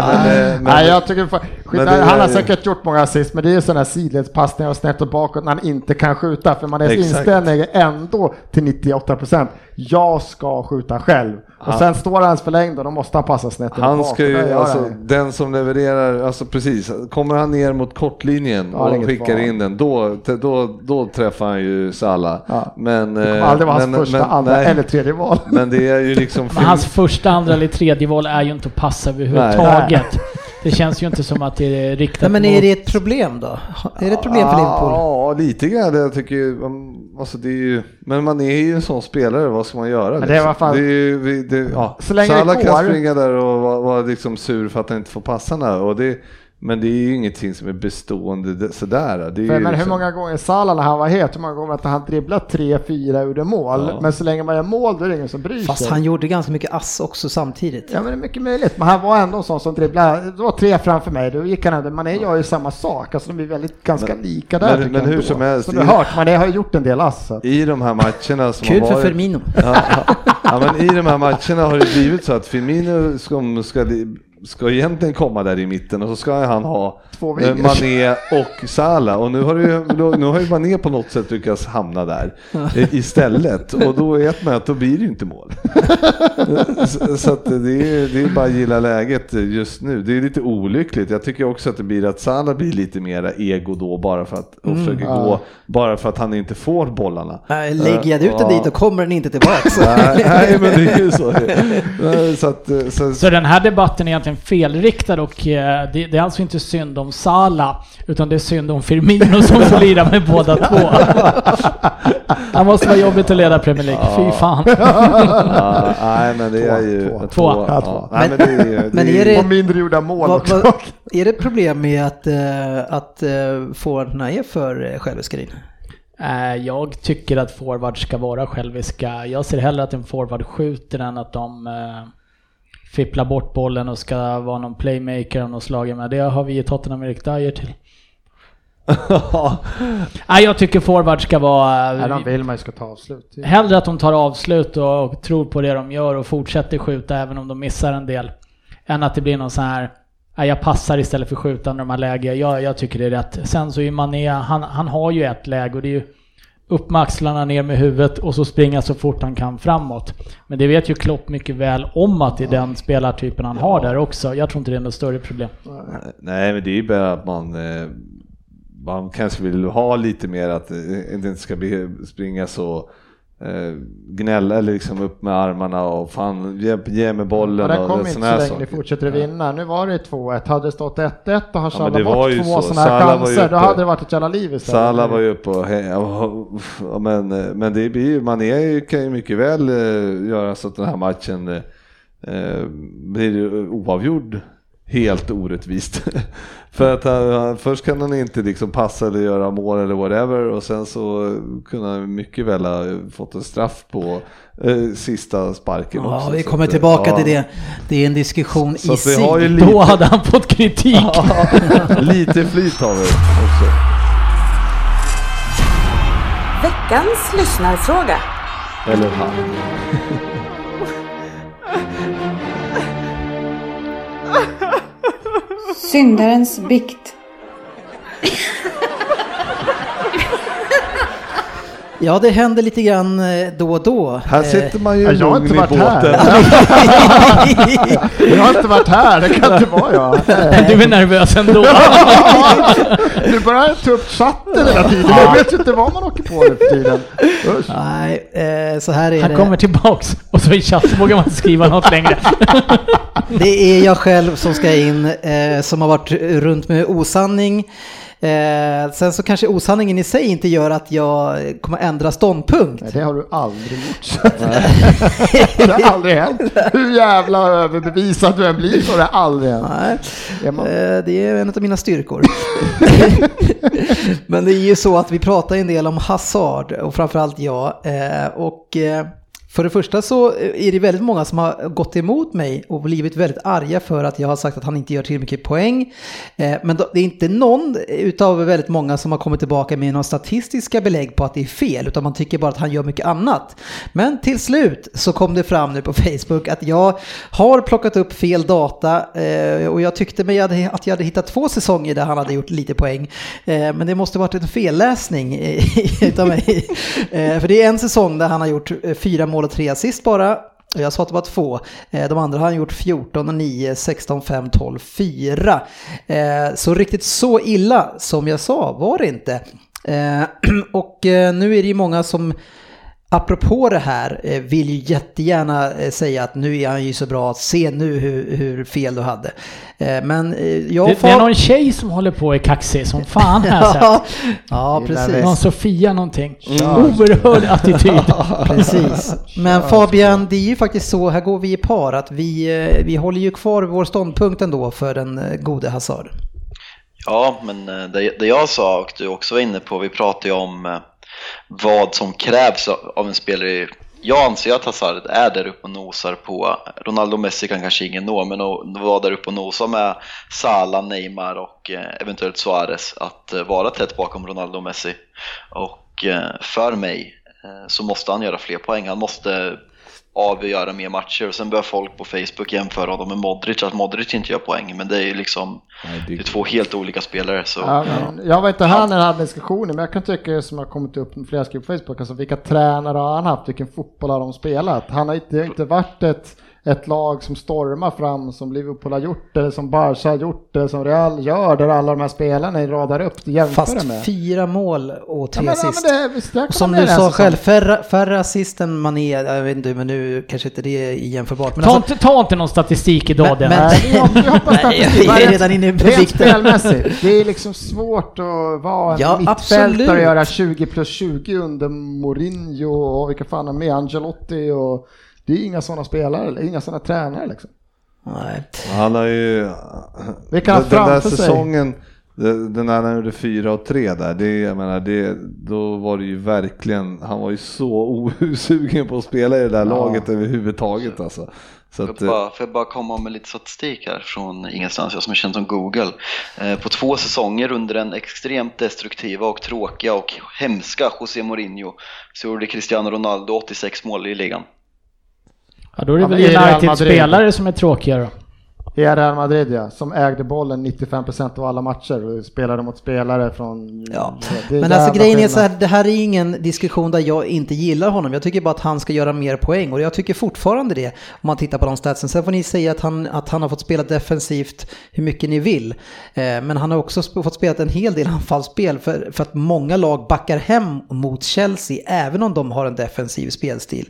men, men, Nej, jag tycker skit, han har säkert gjort många assist, men det är ju sådana här sidledspassningar och snett och bakåt när han inte kan skjuta, för man är inställning är ändå till 98%. Jag ska skjuta själv. Och Ja. sen står hans förlängd och då måste han passa snett han bak, ska ju, alltså han den som levererar, alltså precis, kommer han ner mot kortlinjen Ja, och skickar in den, då, då, då träffar han ju Salah. Ja. Men, Det kommer eh, aldrig vara hans men- första, men- andra nej, eller tredje val. Men det är ju liksom... Men hans första, andra eller tredje val är ju inte att passa överhuvudtaget. Det känns ju inte som att det är riktat Nej, men är det ett problem då? Är det ett problem för Liverpool? Ja, lite grann. Jag tycker alltså det är ju, men man är ju en sån spelare, vad ska man göra? det är i liksom? alla fall- det är ju, vi- det, ja. Så länge det Salah kan går. springa där och vara, vara liksom sur för att han inte får passarna och det, Men det är ju ingenting som är bestående sådär. Det är För, ju men hur liksom- många gånger Salah när han var het, hur många gånger att han dribblat tre, fyra ur det mål. Ja. Men så länge man gör mål då är det ingen som bryr Fast sig. han gjorde ganska mycket ass också samtidigt. Ja men det är mycket möjligt, men han var ändå en sån som dribblade, det var tre framför mig, då gick han ändå, Mané gör ju samma sak, alltså de är väldigt ganska Men- lika där men- men hur som helst, Som du har hört, Mané har gjort en del ass. så I de här matcherna som Kul har för varit, Firmino. Ja, ja, men i de här matcherna har det blivit så att Firmino ska, ska, ska egentligen komma där i mitten och så ska han ha eh. Mané och Salah och nu har, ju- nu har ju Mané på något sätt lyckats hamna där eh, istället och då vet man att då blir det ju inte mål. [LAUGHS] så, att det är, det är bara att gilla läget just nu. Det är lite olyckligt. Jag tycker också att det blir att Salah blir lite mera ego då bara för att och försöker ja. gå bara för att han inte får bollarna. Nej, Lägger jag ut den Ja. dit och kommer den inte tillbaks. [LAUGHS] Nej, nej, men det är ju så. [LAUGHS] Så, att, eh, så, Så den här debatten är egentligen felriktad och eh, det, det är alltså inte synd om Sala utan det är synd om Firmino som får lira med båda två. Han måste vara jobbigt att leda Premier League, fy fan. [LAUGHS] ja, nej, men det är ju Två. Två. Ja, Ja, två. Nej, men det är, ju- Men det är det- Och mindre gjorda mål också. vad- är det problem med att, eh, att uh, forwardarna är för uh, själviska Rin? Eh, Jag tycker att forwards ska vara själviska. Jag ser hellre att en forward skjuter än att de eh, fipplar bort bollen och ska vara någon playmaker av något slag. Men det har vi i Tottenham Erik Dyer till. [LAUGHS] Nej, jag tycker forward ska vara... Nej, de vill man ju ska ta avslut. Hellre att de tar avslut och, och tror på det de gör och fortsätter skjuta även om de missar en del. Än att det blir någon sån här, "Nej, jag passar istället för skjuta när de har läge. Jag, jag tycker det är rätt. Sen så är Mané, han, han har ju ett läge och det är ju upp med axlarna, ner med huvudet och så springa så fort han kan framåt. Men det vet ju Klopp mycket väl om att det är den spelartypen han har där också. Jag tror inte det är något större problem. Nej, men det är ju bara att man, eh, man kanske vill ha lite mer att eh, det inte ska springa så eh, gnälla eller liksom upp med armarna och fan ge, ge mig bollen Ja, och kommer inte så länge ni fortsätter vinna. Nu var det 2-1. Hade det stått 1-1 och har Ja, Salah det var bort två så. sådana här ju chanser, då hade det varit ett jävla liv istället. Salah var ju uppe och he- ja, men, men det blir ju, man är ju, kan ju mycket väl eh, göra så att den här matchen eh, eh, blir oavgjord helt orättvist. [LAUGHS] För att han, först kan han inte liksom passa eller göra mål eller whatever och sen så kunde han mycket väl ha fått en straff på eh, sista sparken Ja, också. vi kommer att, tillbaka ja. till det. Det är en diskussion Så i sig. lite, Då hade han fått kritik. [LAUGHS] ja, lite flyt har vi också. Veckans lyssnarfråga. Eller han. Syndarens bikt. [LAUGHS] Ja, det händer lite grann eh, då och då. Här Eh, sitter man ju Ja, jag har lugn inte i varit båten. [LAUGHS] Jag har inte varit här, det kan inte vara jag. Du är nervös ändå. [LAUGHS] Du börjar ta upp chatten hela tiden, jag vet inte vad man åker på nu för tiden. Usch. Nej, eh, så här är Han det. kommer tillbaks och så i chatten vågar man inte skriva något längre. [LAUGHS] Det är jag själv som ska in, eh, som har varit runt med osanning. Eh, sen så kanske osanningen i sig inte gör att jag kommer ändra ståndpunkt. Nej, det har du aldrig gjort. [LAUGHS] [LAUGHS] det har aldrig hänt. Hur jävla överbevisad du än blir så har det aldrig hänt. Nej, man- eh, det är en av mina styrkor. [LAUGHS] Men det är ju så att vi pratar en del om Hazard och framförallt jag. Eh, Och eh, för det första så eh, är det väldigt många som har gått emot mig och blivit väldigt arga för att jag har sagt att han inte gör tillräckligt mycket poäng. Eh, men det är inte någon utav väldigt många som har kommit tillbaka med några statistiska belägg på att det är fel, utan man tycker bara att han gör mycket annat. Men till slut så kom det fram nu på Facebook att jag har plockat upp fel data eh, och jag tyckte mig att jag hade hittat två säsonger där han hade gjort lite poäng. Men det måste varit en felläsning [LAUGHS] utav mig. För det är en säsong där han har gjort fyra mål och tre assist bara. Och Jag sa att det var två. Eh, de andra har han gjort 14 och 9, 16, 5, 12, 4. Så riktigt så illa som jag sa var det inte. Eh, [CLEARS THROAT] och eh, nu är det ju många som Apropå det här eh, vill ju jättegärna eh, säga att nu är han ju så bra, se nu hur, hur fel du hade. Eh, Men jag Det, det är någon tjej som håller på i kaxig som fan här sett. ja, ja, precis. Någon Sofia någonting. Mm. Oerhörd [LAUGHS] attityd. [LAUGHS] Precis. Men Fabian, det är ju faktiskt så, här går vi i par, att vi, vi håller ju kvar vår ståndpunkt ändå för den gode Hazard. Ja, men det, det jag sa och du också var inne på, vi pratade ju om vad som krävs av en spelare. Jag anser att Hazard är där uppe och nosar på, Ronaldo Messi kan kanske ingen nå, men att vara där uppe och nosa med Salah, Neymar och eh, eventuellt Suarez, att eh, vara tätt bakom Ronaldo och Messi. Och eh, för mig så måste han göra fler poäng, han måste avgöra mer matcher och sen börjar folk på Facebook jämföra honom med Modric, att Modric inte gör poäng, men det är ju liksom Nej, det... det... är två helt olika spelare. Så, ja, men, jag var inte här när den här diskussionen, men jag kan tycka som har kommit upp flera skriv på Facebook, alltså vilka tränare har han haft, vilken fotboll har de spelat? Han har inte, inte varit ett ett lag som stormar fram som Liverpool har gjort eller som Barca har gjort eller som Real gör där alla de här spelarna radar upp Fast med. fyra mål och tre ja, assist. Ja, det, och som du sa själv, färre, färre assist än Mané, jag vet inte, men nu kanske inte det är jämförbart. Men ta, alltså, inte, ta inte någon statistik idag men, men, Nej, jag, jag hoppas Nej, jag är redan inne på vikten. det är liksom svårt att vara en ja, mittfältare och göra 20 plus 20 under Mourinho och vilka fan är med, Angelotti och det är inga sådana spelare, inga sådana tränare liksom. Nej. Han har ju... Vilka den, den där säsongen, den där han gjorde fyra och tre där, det, jag menar, det, då var det ju verkligen, han var ju så osugen på att spela i det där ja. laget överhuvudtaget alltså. Så att, får, jag bara, får jag bara komma med lite statistik här från ingenstans, jag som är känd som Google. Eh, på två säsonger under den extremt destruktiva och tråkiga och hemska José Mourinho så gjorde Cristiano Ronaldo 86 mål i ligan. Ja, då är det väl United-spelare som är tråkiga då. I Real Madrid ja, som ägde bollen 95% av alla matcher och spelade mot spelare från... Ja. Men alltså grejen är så här, det här är ingen diskussion där jag inte gillar honom. Jag tycker bara att han ska göra mer poäng och jag tycker fortfarande det om man tittar på de statsen. Sen får ni säga att han, att han har fått spela defensivt hur mycket ni vill. Eh, men han har också fått spela en hel del [LAUGHS] anfallsspel för, för att många lag backar hem mot Chelsea även om de har en defensiv spelstil.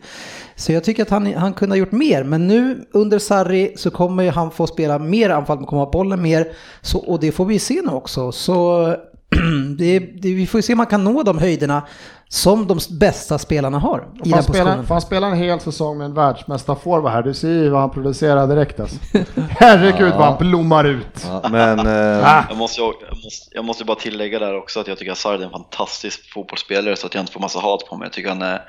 Så jag tycker att han, han kunde ha gjort mer, men nu under Sarri så kommer ju han få spela mer anfall, kommer ha bollen mer, så, och det får vi se nu också. Så [CLEARS THROAT] det, det, vi får se om man kan nå de höjderna som de bästa spelarna har i den positionen. Får han spela en hel säsong med en världsmästarforward här, du ser ju vad han producerar direkt alltså. [LAUGHS] Herregud ja. vad han blommar ut. Ja, men, äh. jag, måste, jag, måste, jag måste bara tillägga där också att jag tycker att Sarri är en fantastisk fotbollsspelare så att jag inte får massa hat på mig. Jag tycker han är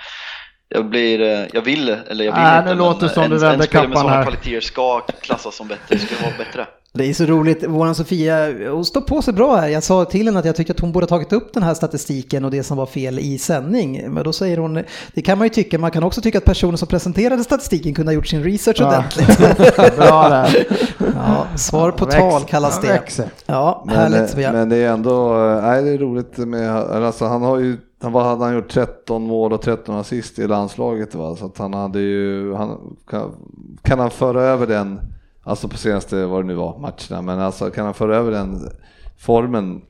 jag blir, eh, jag vill, eller jag vill äh, inte, nu låter som en, du vänder en spelare med sådana kvaliteter ska klassas som bättre, det skulle vara bättre. Det är så roligt, våran Sofia, hon står på sig bra här. Jag sa till henne att jag tyckte att hon borde ha tagit upp den här statistiken och det som var fel i sändning. Men då säger hon, det kan man ju tycka, man kan också tycka att personen som presenterade statistiken kunde ha gjort sin research ja. ordentligt. [LAUGHS] bra där. Ja, svar på ja, tal kallas det. Ja, men, härligt. Men det är ändå, nej det är roligt med, alltså han har ju han var, hade han gjort 13 mål och 13 assist i landslaget va? så att han hade ju, han, kan, kan han föra över den, alltså på senaste, vad det nu var, matcherna, men alltså kan han föra över den formen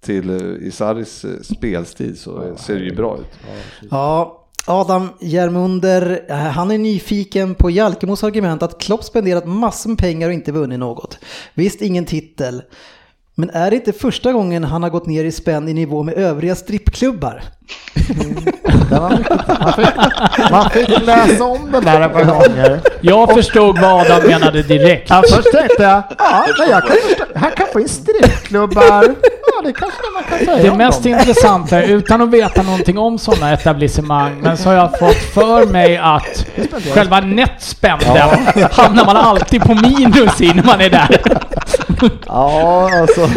till eh, Isaris eh, spelstil så ser det ju bra ut. Ja, Adam Järmunder, eh, han är nyfiken på Jalkemos argument att Klopp spenderat massor med pengar och inte vunnit något. Visst, ingen titel. Men är det inte första gången han har gått ner i spänn i nivå med övriga strippklubbar? Man, fick, man fick läsa om den där ett par gånger. Jag förstod vad Adam menade direkt. Ja, först tänkte jag, ja, men jag kan förstå, han kan få in strippklubbar. Ja, det kanske man kan säga Det mest intressanta, utan att veta någonting om sådana etablissemang, men så har jag fått för mig att själva nettspenden ja. hamnar man alltid på minus i när man är där. Ja, alltså.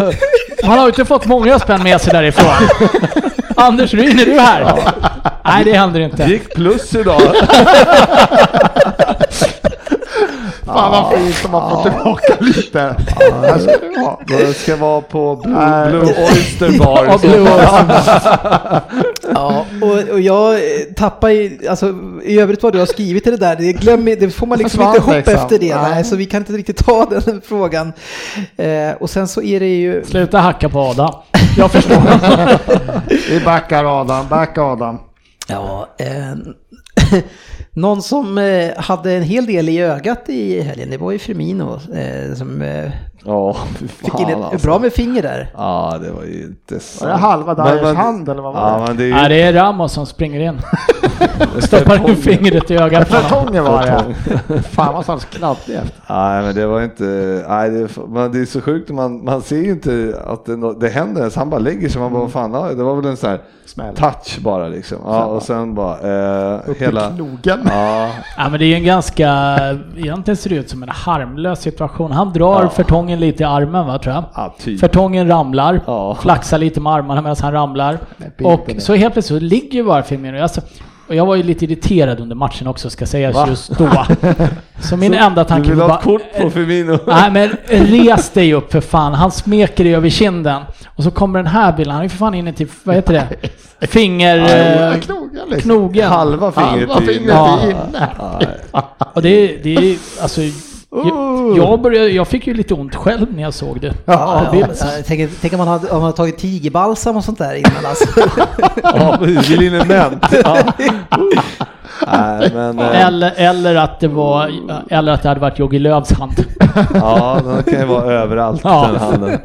Man har ju inte fått många spänn med sig därifrån. Anders Ryn, är du här? Nej, det händer inte. Gick plus idag. [LAUGHS] Fan vad fint om man får tillbaka lite. Här ska du ha. Det ska vara på Blue, Blue Oyster Bar. ja, Blue Oyster ja, och, och jag tappar i, alltså i övrigt vad du har skrivit i det där, det, glömmer, det får man liksom inte ihop liksom. efter det. Nej. så vi kan inte riktigt ta den frågan. Eh, och sen så är det ju... Sluta hacka på Adam. Jag förstår. [LAUGHS] vi backar Adam, backa Adam. Ja, eh, någon som eh, hade en hel del i ögat i helgen, det var ju Firmino eh, som eh, fy fick in ett alltså. bra med finger där. Ja, det var ju inte Var sant. det halva men- hand eller vad var Ja, det? men det är ju... Nej, det är Ramos som springer in. [LAUGHS] Stoppar in fingret i ögat på honom. Kartongen var det. [LAUGHS] Fan vad så kladdig efter. Nej men det var inte, nej det, men det är så sjukt, man, man ser ju inte att det, det händer ens, han bara lägger sig, man bara vad fan, det var väl en sån här Smäll. touch bara liksom. Ja, och sen bara eh, Upp hela... i knogen. Ja, Ja, men det är ju en ganska, egentligen ser det ut som en harmlös situation. Han drar Ja. Fertongen lite i armen va, tror jag. ja, typ. Fertongen ramlar, Ja. flaxar lite med armarna medan han ramlar. Och så helt plötsligt så ligger ju bara Firmino. Alltså, och jag var ju lite irriterad under matchen också ska sägas Va? just då. [LAUGHS] Så min enda Du tanke var bara... kort på Firmino? Nej men res dig upp för fan. Han smeker dig över kinden. Och så kommer den här bilden. Han är för fan inne till, vad heter det? [LAUGHS] Finger... Ja, eh, knogen liksom. knogen. Halva fingret Halva är fingret inne. Ja. är inne. [LAUGHS] Och det, det är alltså... Jag, jag, började, jag fick ju lite ont själv när jag såg det. Ja, ja, tänk, tänk om man hade, om man hade tagit tigerbalsam och sånt där innan alltså. [LAUGHS] Ja, precis, liniment. Ja. Nej men, eh, Eller, eller att det var... Eller att det hade varit Jogi Lööfs hand. ja den kan ju vara överallt Ja. den handen.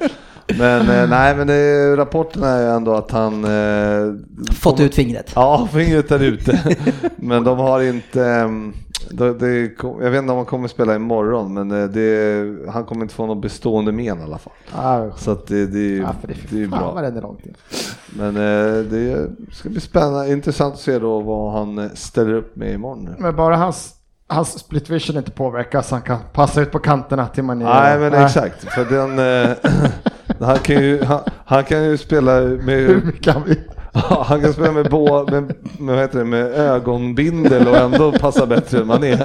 Men eh, nej men det, rapporten är ju ändå att han eh, Fått ut fingret. Ja, fingret är ute. [LAUGHS] Men de har inte... ehm, Det, det, kom- jag vet inte om han kommer spela imorgon, men eh, det, han kommer inte få något bestående men i alla fall. Ja, Så att det, det, är- för det, det är vad bra. den är långt. Men eh, det ska bli spännande, intressant att se då vad han eh, ställer upp med imorgon. Men bara hans, hans split vision inte påverkas, han kan passa ut på kanterna till man är... Nej men exakt, för den... [LAUGHS] han, kan ju, han, han kan ju spela med... vill. Ja, han kan spela med, bå, med, med, vad heter det, med ögonbindel och ändå passa bättre än man är.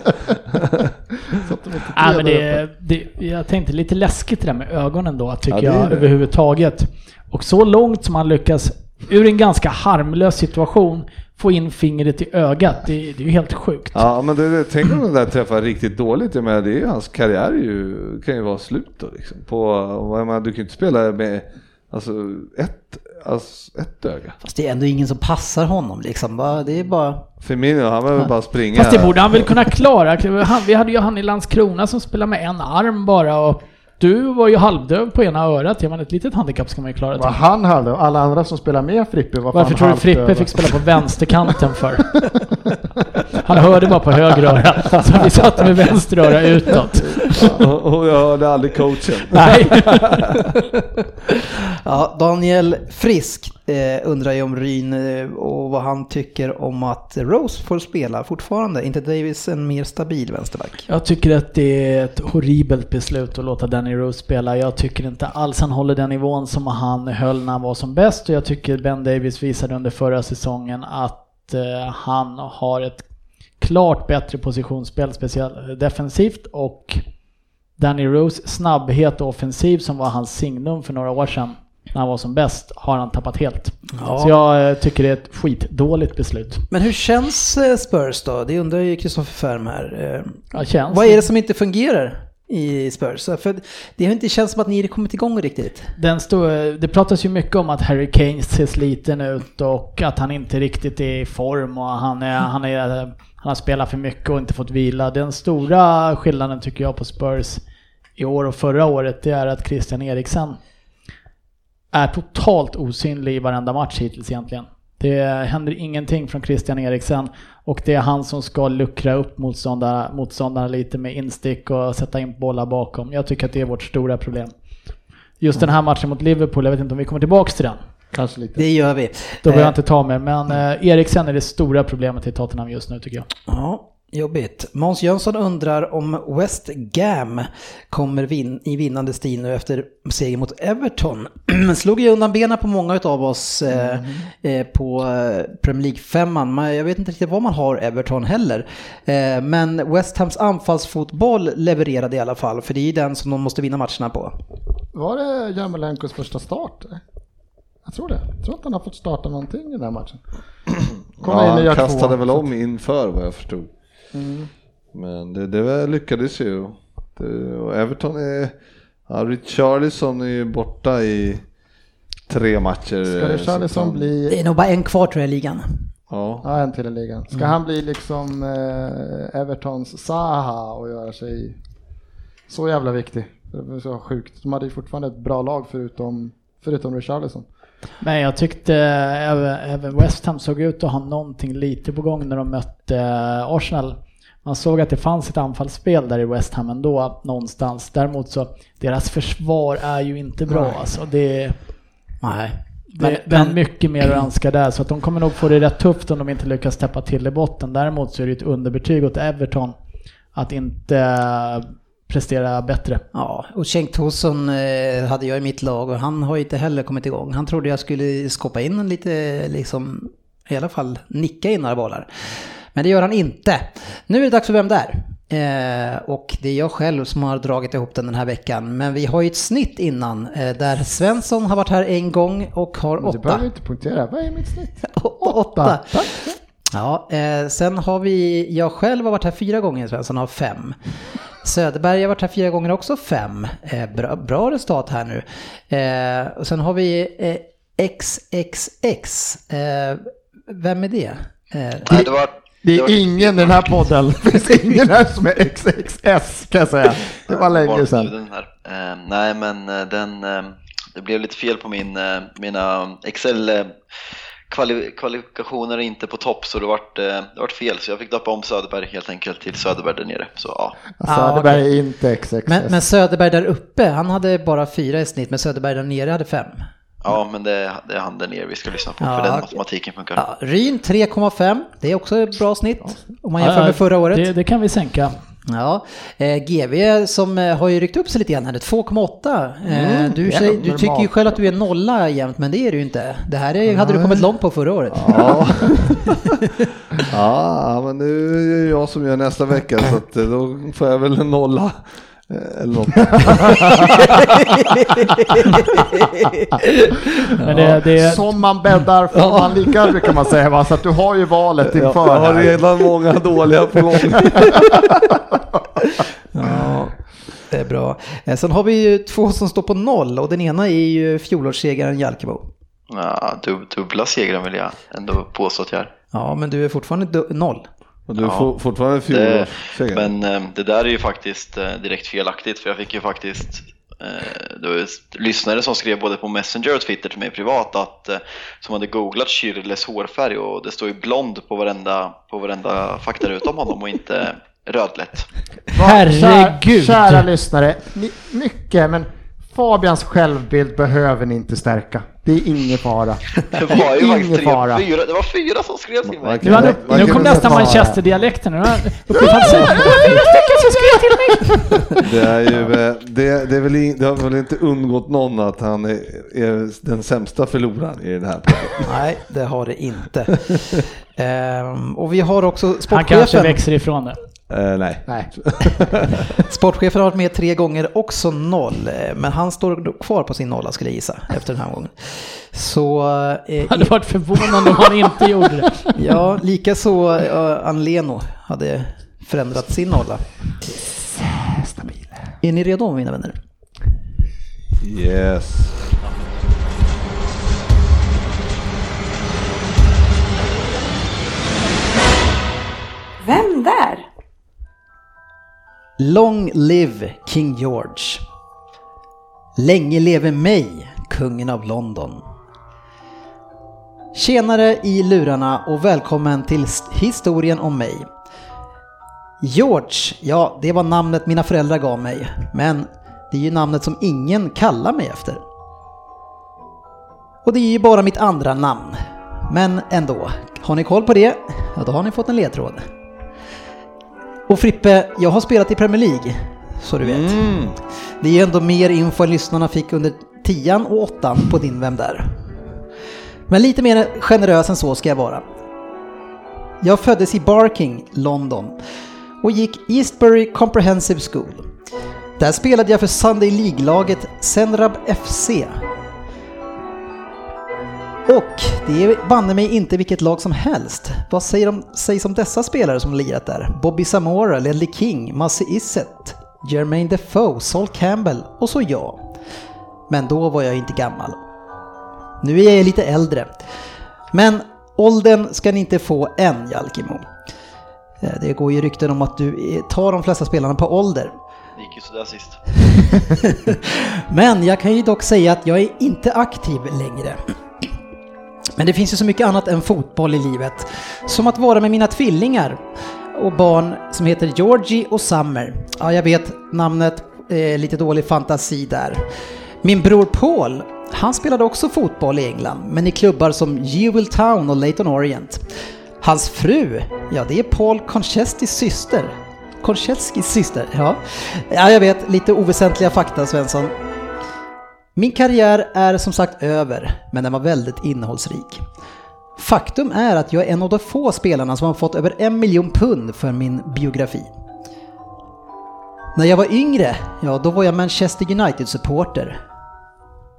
Ja, men det, det, jag tänkte lite läskigt det där med ögonen då, tycker Ja, jag överhuvudtaget. Och så långt som han lyckas, ur en ganska harmlös situation, få in fingret i ögat, det, det är ju helt sjukt. Ja men det, det, tänk om den där träffar riktigt dåligt. Jag menar, det är ju, hans karriär är ju, kan ju vara slut då liksom. På, jag menar, du kan ju inte spela med alltså, ett, alltså, ett öga. Fast det är ändå ingen som passar honom liksom. Det är bara... Firmino, han behöver bara springa. Fast det borde han väl kunna klara. Han, vi hade ju han i Landskrona som spelade med en arm bara och du var ju halvdöv på ena örat. Ja, men ett litet handikapp ska man ju klara. Var Till. han halvdöv? Alla andra som spelar med Frippe var Varför tror du Frippe fick spela på vänsterkanten för? [LAUGHS] Han hörde bara på höger öra, så vi satt med vänster öra utåt. och, och jag hörde aldrig coachen. Nej. Ja, Daniel Frisk eh, undrar ju om Ryn eh, och vad han tycker om att Rose får spela fortfarande. inte Davis en mer stabil vänsterback? Jag tycker att det är ett horribelt beslut att låta Danny Rose spela. Jag tycker inte alls han håller den nivån som han höll när han var som bäst och jag tycker Ben Davis visade under förra säsongen att eh, han har ett klart bättre positionsspel, speciellt defensivt och Danny Rose snabbhet och offensiv som var hans signum för några år sedan när han var som bäst har han tappat helt. Ja. Så jag eh, tycker det är ett skitdåligt beslut. Men hur känns eh, Spurs då? Det undrar ju Kristoffer Färm här. Eh, Ja, känns Vad är det som inte fungerar i Spurs? För det har inte känts som att ni har kommit igång riktigt. Den stod, det pratas ju mycket om att Harry Kane ser sliten ut och att han inte riktigt är i form och han, är, han, är, han har spelat för mycket och inte fått vila. Den stora skillnaden tycker jag på Spurs i år och förra året det är att Christian Eriksen är totalt osynlig i varenda match hittills egentligen. Det händer ingenting från Christian Eriksen och det är han som ska luckra upp motståndarna, motståndarna lite med instick och sätta in bollar bakom. Jag tycker att det är vårt stora problem. Just den här matchen mot Liverpool, jag vet inte om vi kommer tillbaks till den. Kanske lite. Det gör vi. Då behöver Eh, jag inte ta mig, men eh, Eriksen är det stora problemet i Tottenham just nu tycker jag. Ja, jobbigt. Måns Jönsson undrar om West Gam kommer vin i vinnande stil nu efter seger mot Everton. [CLEARS THROAT] Slog ju undan benen på många av oss eh, eh, på eh, Premier League-femman. Men Jag vet inte riktigt vad man har Everton heller. Eh, men West Hams anfallsfotboll levererade i alla fall, för det är ju den som de måste vinna matcherna på. Var det Jarmolenkos första start? Jag tror det. Jag tror inte han har fått starta någonting i den här matchen. [CLEARS THROAT] Kommer Ja, han kastade två. väl om inför vad jag förstod. Mm. Men det, det lyckades ju. Det, och Everton är... Ja, Richarlison är ju borta i tre matcher. Ska eh, Richarlison han- Det bli... är nog bara en kvar tror jag i ligan. Ja. Ja, en till i ligan. Ska han bli liksom eh, Evertons Zaha och göra sig så jävla viktig? Det var så sjukt. De hade ju fortfarande ett bra lag förutom, förutom Richarlison. Men jag tyckte även, även West Ham såg ut att ha någonting lite på gång när de mötte eh, Arsenal. Man såg att det fanns ett anfallsspel där i West Ham ändå någonstans. Däremot så, deras försvar är ju inte bra Nej. alltså. Det, Nej. Men- det är men- mycket mer att önska där. Så att de kommer nog få det rätt tufft om de inte lyckas täppa till i botten. Däremot så är det ett underbetyg åt Everton att inte eh, prestera bättre. Ja, och Cenk Tosun eh, hade jag i mitt lag och han har ju inte heller kommit igång. Han trodde jag skulle skoppa in en lite, liksom, i alla fall nicka in några bollar. Men det gör han inte. Nu är det dags för Vem där? Eh, och det är jag själv som har dragit ihop den den här veckan. Men vi har ju ett snitt innan eh, där Svensson har varit här en gång och har Men Du åtta. behöver inte punktera. Vad är mitt snitt? [LAUGHS] åtta. åtta. Tack. Ja, eh, sen har vi, jag själv har varit här fyra gånger, Svensson har fem. Söderberg har varit här fyra gånger också, fem. Eh, bra, bra resultat här nu. Eh, och sen har vi eh, XXX. Eh, vem är det? Eh, Nej, det var, Det är ingen i den här podden. [LAUGHS] Det finns ingen här som är XXS kan jag säga. Det var länge sedan. Eh, nej, men eh, den, eh, det blev lite fel på min, eh, mina Excel eh, kvali, kvalifikationer är inte på topp så det vart, eh, det vart fel så jag fick döpa om Söderberg helt enkelt till Söderberg där nere. Så ja, där är inte XXS. men, men Söderberg där uppe, han hade bara fyra i snitt, men Söderberg där nere hade fem. ja men det, det är han där nere vi ska lyssna på Ja, för den matematiken funkar. Ja, Ryn 3,5, det är också ett bra snitt om man jämför Ja, med förra året. Det, det kan vi sänka. Ja, eh, GV som eh, har ju ryckt upp sig lite grann här nu, 2,8. Eh, Mm, du, säger, du tycker ju själv att du är nolla jämt, men det är du ju inte. Det här är, hade du kommit långt på förra året. Ja. [LAUGHS] ja, men nu är det jag som gör nästa vecka så eh, då får jag väl en nolla. Eh, Eller något. [LAUGHS] Men det, det, Som man bäddar får man ligga brukar man säga va? Så att du har ju valet inför jag har här. redan många dåliga på gång. [LAUGHS] Ja, det är bra. Eh, sen har vi ju två som står på noll och den ena är ju fjolårssegraren Jalkemo. Ja, dub, dubbla segrar vill jag ändå påstå att jag är. Ja, men du är fortfarande noll. Och du är Ja. for, fortfarande Det, fjolårsseger. men eh, det där är ju faktiskt eh, direkt felaktigt för jag fick ju faktiskt eh, det var lyssnare som skrev både på Messenger och Twitter till mig privat att som hade googlat Kyrles hårfärg och det står ju blond på varenda, på varenda faktaruta om honom och inte rödlätt. herregud! Kära, kära lyssnare, ni, mycket men Fabians självbild behöver ni inte stärka. Det är ingen fara. [LAUGHS] Det var ju Ingen faktiskt tre, fara. fyra, det var fyra som skrev till mig. Nu, hade, nu kom nästan ta- Manchester-dialekten. Nu har- Uppe i halsen. Det var fyra stycken som skrev till mig! [LAUGHS] Det, är ju, eh, det, det, är väl in, det har väl inte undgått någon att han är, är den sämsta förloraren i den här podden. [LAUGHS] Nej, det har det inte. Ehm, och vi har också Han kanske sportchefen. växer ifrån det. Eh, nej. Nej. [LAUGHS] Sportchefen har varit med tre gånger, också noll. Eh, Men han står kvar på sin nolla skulle jag gissa, efter den här gången. Så... Eh, hade varit förvånande om han inte gjorde det. [LAUGHS] Ja, likaså uh, Anleno hade förändrat sin nolla. Är ni redo mina vänner? Yes. Vem där? Long live King George. Länge leve mig, kungen av London. Tjenare i lurarna och välkommen till historien om mig. George, ja det var namnet mina föräldrar gav mig, men det är ju namnet som ingen kallar mig efter. Och det är ju bara mitt andra namn. Men ändå, har ni koll på det? Ja, då har ni fått en ledtråd. Och Frippe, jag har spelat i Premier League, så du vet. Det är ju ändå mer info än lyssnarna fick under tian och åttan på din Vem där? Men lite mer generös än så ska jag vara. Jag föddes i Barking, London och gick Eastbury Comprehensive School. Där spelade jag för Sunday League-laget Senrab FC. Och det är banne mig inte vilket lag som helst. Vad säger de, sägs om dessa spelare som lirat där? Bobby Samora, Ledley King, Massi Isset, Jermaine Defoe, Sol Campbell och så jag. Men då var jag inte gammal. Nu är jag lite äldre. Men Åldern ska ni inte få än, Jalkemo. Eh, Det går ju rykten om att du tar de flesta spelarna på ålder. Det gick ju sådär sist. [LAUGHS] Men jag kan ju dock säga att jag är inte aktiv längre. Men det finns ju så mycket annat än fotboll i livet. Som att vara med mina tvillingar och barn som heter Georgie och Summer. Ja, jag vet namnet, eh, lite dålig fantasi där. Min bror Paul, han spelade också fotboll i England, men i klubbar som Jewel Town och Leighton Orient. Hans fru, ja det är Paul Konchestis syster. Koncheskis syster, ja. Ja, jag vet, lite oväsentliga fakta Svensson. Min karriär är som sagt över, men den var väldigt innehållsrik. Faktum är att jag är en av de få spelarna som har fått över en miljon pund för min biografi. När jag var yngre, ja då var jag Manchester United-supporter.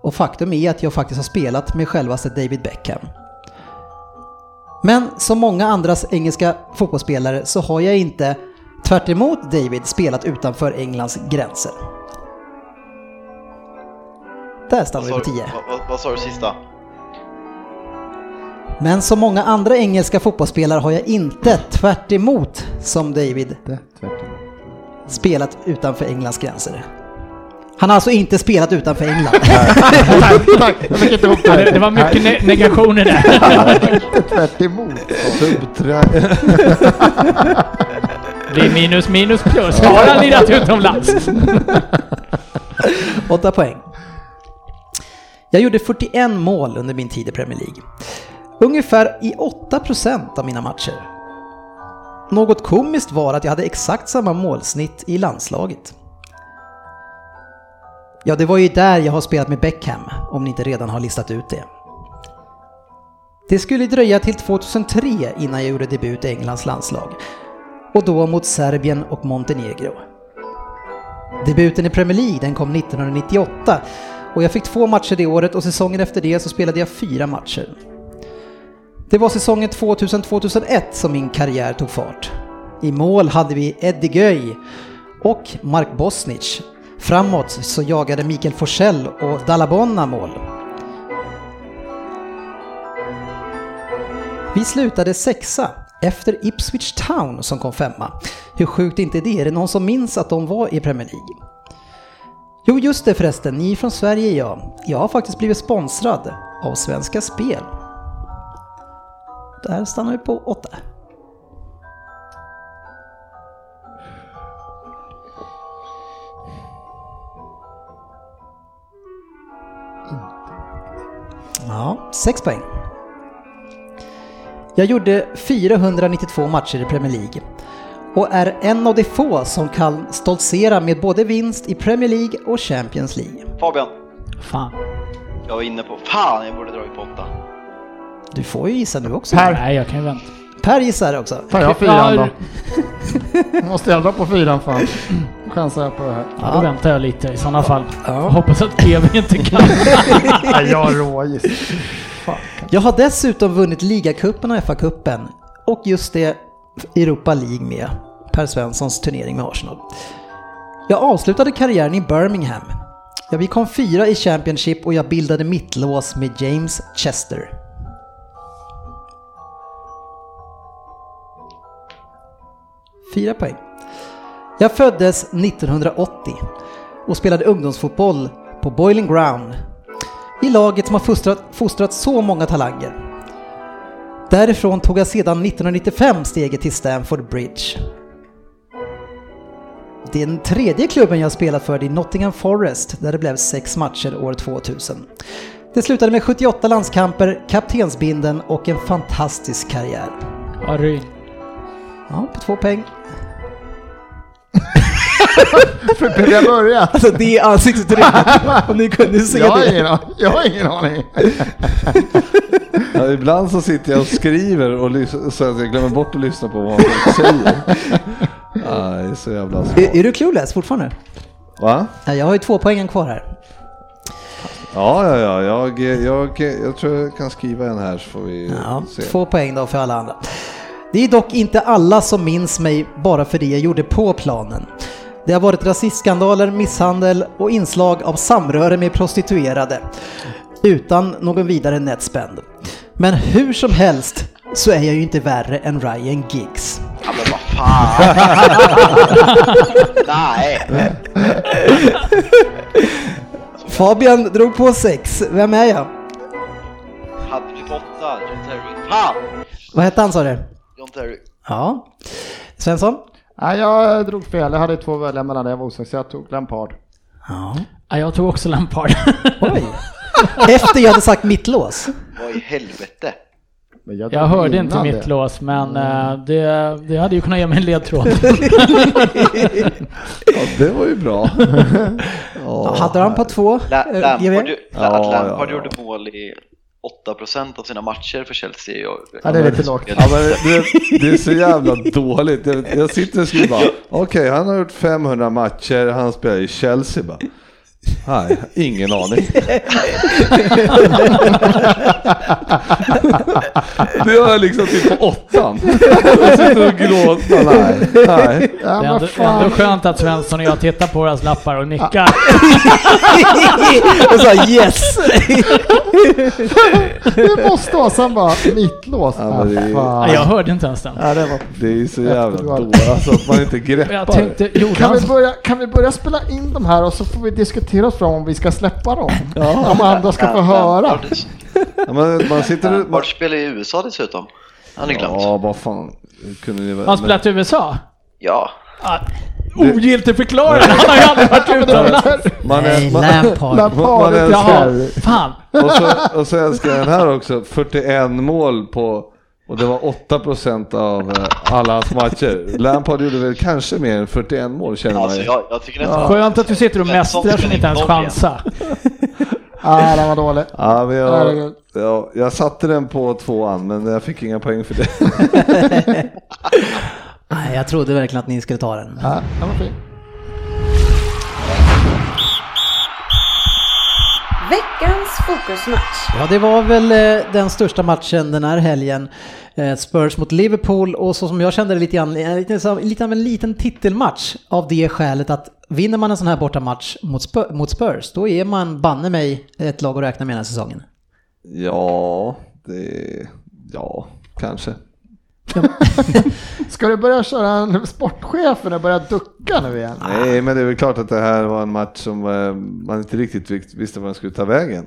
Och faktum är att jag faktiskt har spelat med självaste David Beckham. Men som många andras engelska fotbollsspelare så har jag inte, tvärt emot David, spelat utanför Englands gränser. Där stannar vi på sa, 10. du- vad, sa du sista? Men som många andra engelska fotbollsspelare har jag inte, tvärt emot som David, spelat utanför Englands gränser. Han har alltså inte spelat utanför England. [LAUGHS] Tack, tack. Jag fick inte ihop det. det, det var mycket ne negationer där. [LAUGHS] Tvärt emot. [LAUGHS] Det är minus minus plus. Har han lirat utomlands? Åtta poäng. Jag gjorde 41 mål under min tid i Premier League. Ungefär i 8% av mina matcher. Något komiskt var att jag hade exakt samma målsnitt i landslaget. Ja, det var ju där jag har spelat med Beckham, om ni inte redan har listat ut det. Det skulle dröja till 2003 innan jag gjorde debut i Englands landslag. Och då mot Serbien och Montenegro. Debuten i Premier League den kom 1998 och jag fick två matcher det året och säsongen efter det så spelade jag fyra matcher. Det var säsongen 2000-2001 som min karriär tog fart. I mål hade vi Eddie Göj och Mark Bosnich. Framåt så jagade Mikael Forsell och Dalabonna mål. Vi slutade sexa efter Ipswich Town som kom femma. Hur sjukt är inte det? Är det någon som minns att de var i Premier League? Jo, just det förresten. Ni är från Sverige, ja. Jag har faktiskt blivit sponsrad av Svenska Spel. Där stannar vi på åtta. Ja, sex poäng. Jag gjorde 492 matcher i Premier League och är en av de få som kan stoltsera med både vinst i Premier League och Champions League. Fabian, Fan. jag var inne på... Fan, jag borde dragit på åtta. Du får ju gissa nu också. Per. Nej, jag kan ju vänta. Per gissar också. Tar jag fyran då? [LAUGHS] Måste jag dra på fyran fan? Chansar jag på det här. Ja, då väntar jag lite i sådana fall. Ja. Hoppas att GV inte kan. [LAUGHS] Nej, jag har rågiss. Jag har dessutom vunnit ligacupen och FA-cupen och just det Europa League med Per Svenssons turnering med Arsenal. Jag avslutade karriären i Birmingham. Ja, vi kom fyra i Championship och jag bildade mittlås med James Chester. Fyra poäng. Jag föddes 1980 och spelade ungdomsfotboll på Boiling Ground i laget som har fostrat, fostrat så många talanger. Därifrån tog jag sedan 1995 steget till Stamford Bridge. Den tredje klubben jag spelat för är Nottingham Forest där det blev sex matcher år 2000. Det slutade med 78 landskamper, kaptensbinden och en fantastisk karriär. Ja, Ryn. Ja, på två poäng. Behöver jag börja? Alltså det ansiktsuttrycket, om ni kunde se Jag det. ingen, jag har ingen aning. Ja, ibland så sitter jag och skriver och så att jag glömmer bort att lyssna på vad man säger. Ja, det är så jävla Är, svårt. är du clueless fortfarande? Va? Ja, jag har ju två poängen kvar här. Ja, ja, ja. Jag, jag, jag tror jag kan skriva en här så får vi Ja, se. två poäng då för alla andra. Det är dock inte alla som minns mig bara för det jag gjorde på planen. Det har varit rasistskandaler, misshandel och inslag av samröre med prostituerade. Utan någon vidare nätspänd. Men hur som helst så är jag ju inte värre än Ryan Giggs. Ja men vad fan! [LAUGHS] Nej! Fabian drog på sex. Vem är jag? Hade blivit åtta, John Terry. Fan! Vad hette han sa du? John Terry. Ja. Svensson? Nej, jag drog fel. Jag hade två att välja mellan det. Jag var osäker så jag tog Lampard. Ja. Ja, jag tog också Lampard. [LAUGHS] Oj. [LAUGHS] Efter jag hade sagt mittlås. Vad i helvete? Men Jag drog hörde inte mitt det. lås, men eh, det, det hade ju kunnat ge mig en ledtråd. [LAUGHS] Ja, det var ju bra. Ja, Hade han på två? La eh, Lampard, ja, Lampard ja. gjorde mål i 8% av sina matcher för Chelsea. Och, Ja, det är lite lågt. Ja, men det, det är så jävla dåligt. Jag, jag sitter och skriver bara, okej han har gjort 500 matcher, han spelar i Chelsea bara. Nej, ingen aning. [LAUGHS] [LAUGHS] Det jag liksom typ på åttan. Jag sitter och gråter. Nej, nej. Ja, Det är men ändå, skönt att Svensson och jag tittar på våra lappar och nickar. [LAUGHS] och sa yes! Det måste vara sen bara mittlås. Ja, det är-. Jag hörde inte ens den. Ja, det var... Det är så jävla dåligt alltså, att man inte greppar. Jag tänkte, gjorde Kan vi, börja, kan vi börja spela in de här och så får vi diskutera oss fram om vi ska släppa dem? Om andra ska få höra. Ja, man, man sitter. Man, spelar i USA dessutom. Han är glömt. ja, vad fan. Kunde ni han spelat i USA? Ja. Ah, ogiltig förklaring, han har ju aldrig varit [LAUGHS] utomlands. Man är, Nej, man, Lampard. Man. Jaha, fan. och, så, och så älskar jag den här också, 41 mål på, och det var 8% av eh, alla hans matcher. Lampard gjorde väl kanske mer än 41 mål känner man Alltså ju. jag, jag tycker nästan... Skönt att du sitter och mästrar som inte ens chansar. [LAUGHS] Ja, den var dålig. Ja, men jag, Herregud. ja, jag satte den på tvåan men jag fick inga poäng för det. [LAUGHS] Nej, jag trodde verkligen att ni skulle ta den. Ja, den var fin. Veckans fokusmatch. Ja, det var väl eh, den största matchen den här helgen. Eh, Spurs mot Liverpool och så som jag kände det lite grann, lite av en liten titelmatch av det skälet att vinner man en sån här bortamatch mot Spurs, mot Spurs då är man banne mig ett lag att räkna med den här säsongen. Ja, det... Ja, kanske. [LAUGHS] Ska du börja köra en sportchefen och börja ducka nu igen? Nej, men det är väl klart att det här var en match som eh, man inte riktigt vis- visste var den skulle ta vägen.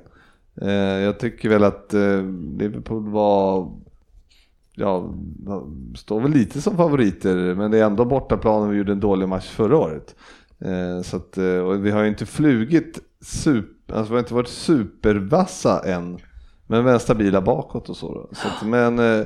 Eh, Jag tycker väl att eh, Liverpool var, ja, står väl lite som favoriter, men det är ändå bortaplan och vi gjorde en dålig match förra året. Eh, Så att, eh, och vi har ju inte flugit super, alltså vi har inte varit supervassa än, men vi är stabila bakåt och så. Då. så att, men eh,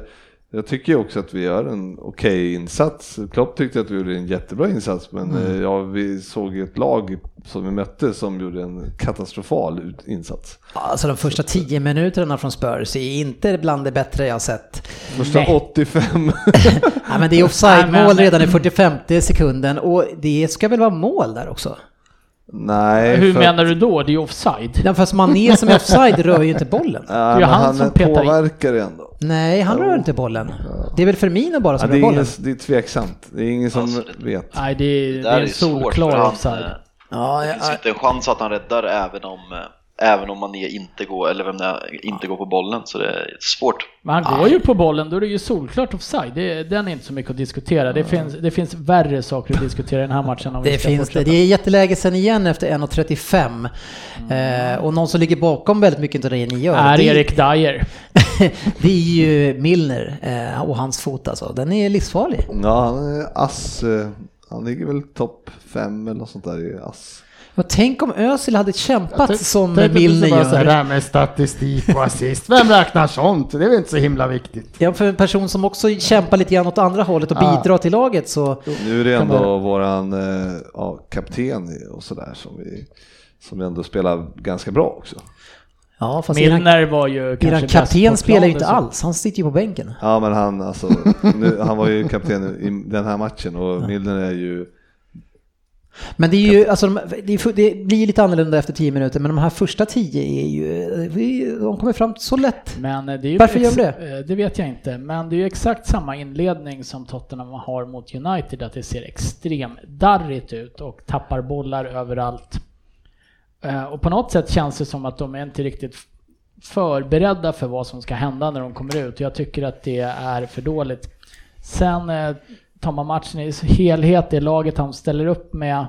jag tycker också att vi gör en okej insats. Klopp tyckte att vi gjorde en jättebra insats men eh, ja, vi såg ju ett lag som vi mötte som gjorde en katastrofal insats. Alltså de första tio minuterna från Spurs är inte bland det bättre jag sett. Första Nej. 85. [LAUGHS] Ja, men det är offside-mål redan i 45 sekunden och det ska väl vara mål där också? Nej, Hur för- menar du då? Det är ju offside. Ja, fast Mané [LAUGHS] som är offside rör ju inte bollen. Ja, Det är men han han som petar in. påverkar ändå. Nej, han rör inte bollen. Det är väl Firmino bara Ja, som det, rör är bollen. ingen, det är tveksamt. Det är ingen som Alltså, det- vet. Nej, det är, det Det är en är solklar offside. eh, Ja, Det ja, finns ju inte en chans att han räddar även om, eh, även om Mané inte går, eller vem det är, inte går på bollen. Så det är svårt. Men han går ju på bollen, då är det ju solklart offside. Det, den är inte så mycket att diskutera. Det finns, det finns värre saker att diskutera i den här matchen om vi Det ska finns det. fortsätta. Det är jätteläge sen igen efter 1.35. Eh, och någon som ligger bakom väldigt mycket av det ni gör. Är det, Erik Dyer. [LAUGHS] det är ju Milner eh, och hans fot alltså. Den är livsfarlig. Ja, han är ass. eh, Han ligger väl topp fem eller något sånt där i ass. Och tänk om Özil hade kämpat som Tänkte Milner säga Det gör. här med statistik och assist. Vem räknar sånt? Det är väl inte så himla viktigt. Ja, för en person som också kämpar lite grann åt andra hållet och Ja. bidrar till laget så... Nu är det ändå våran eh, ja, kapten och sådär som vi som ändå spelar ganska bra också. Ja, fast Milner var ju kanske kapten spelar ju inte alls. Han sitter ju på bänken. Ja men han alltså, nu, han var ju kapten i den här matchen och Milner är ju Men det är ju, alltså, de, det, det blir lite annorlunda efter 10 minuter, men de här första 10 är ju, de kommer fram så lätt. Eh, det Varför gör de ex- eh, Det vet jag inte, men det är ju exakt samma inledning som Tottenham har mot United, att det ser extremt darrigt ut och tappar bollar överallt. Eh, Och på något sätt känns det som att de är inte riktigt förberedda för vad som ska hända när de kommer ut. Jag tycker att det är för dåligt. Sen tar man matchen i helhet, det laget han ställer upp med.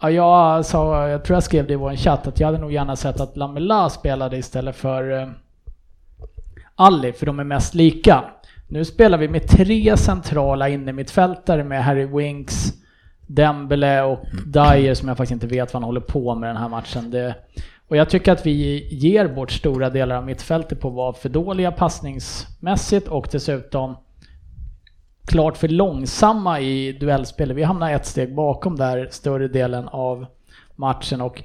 Ja, jag, sa, jag tror jag skrev det i vår chatt att jag hade nog gärna sett att Lamela spelade istället för eh, Ali, för de är mest lika. Nu spelar vi med tre centrala innermittfältare med Harry Winks, Dembele och Dyer som jag faktiskt inte vet vad han håller på med den här matchen. Det, och jag tycker att vi ger bort stora delar av mittfältet på att vara för dåliga passningsmässigt och dessutom klart för långsamma i duellspelet. Vi hamnar ett steg bakom där större delen av matchen och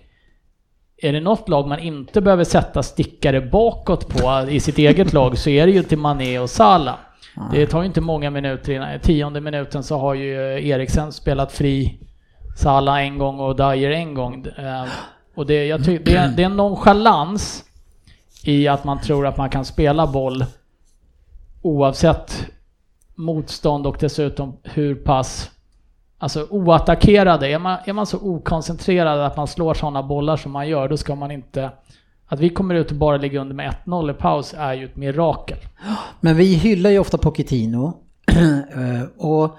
är det något lag man inte behöver sätta stickare bakåt på i sitt eget lag så är det ju till Mané och Salah. Det tar ju inte många minuter innan, tionde minuten så har ju Eriksen spelat fri Salah en gång och Dyer en gång. Eh, och det, jag tycker, det, är, det är en nonchalans i att man tror att man kan spela boll oavsett motstånd och dessutom hur pass alltså oattackerade. Är man, är man så okoncentrerad att man slår sådana bollar som man gör, då ska man inte... Att vi kommer ut och bara ligger under med 1-0 i paus är ju ett mirakel. Men vi hyllar ju ofta Pochettino. [CLEARS THROAT] Eh, och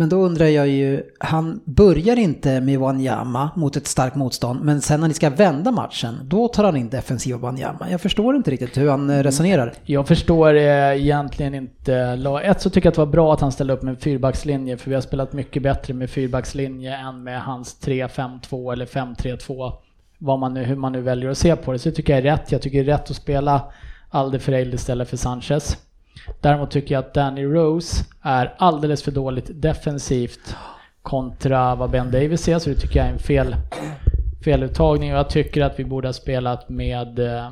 men då undrar jag ju, han börjar inte med Wanyama mot ett starkt motstånd, men sen när ni ska vända matchen, då tar han in defensiva Wanyama. Jag förstår inte riktigt hur han eh, resonerar. Jag förstår eh, egentligen inte. Ett så tycker jag att det var bra att han ställde upp med fyrbackslinje, för vi har spelat mycket bättre med fyrbackslinje än med hans 3-5-2 eller 5-3-2. Vad man nu, hur man nu väljer att se på det. Så det tycker jag är rätt. Jag tycker det är rätt att spela Alderfereld istället för Sanchez. Däremot tycker jag att Danny Rose är alldeles för dåligt defensivt kontra vad Ben Davis är, så det tycker jag är en fel, feluttagning. Och jag tycker att vi borde ha spelat med eh,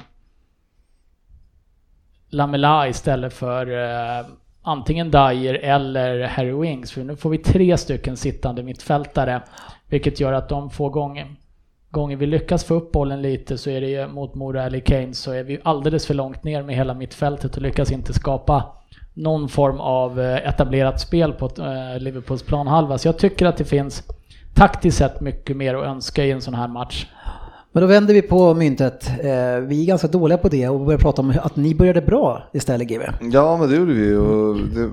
Lamela istället för eh, antingen Dyer eller Harry Wings. För nu får vi tre stycken sittande mittfältare, vilket gör att de få gånger gånger vi lyckas få upp bollen lite så är det ju mot Mora eller Kane så är vi alldeles för långt ner med hela mittfältet och lyckas inte skapa någon form av eh, etablerat spel på eh, Liverpools planhalva. Så jag tycker att det finns taktiskt sett mycket mer att önska i en sån här match. Men då vänder vi på myntet. Eh, vi är ganska dåliga på det och börjar prata om att ni började bra istället GW. Ja, men det gjorde vi och det,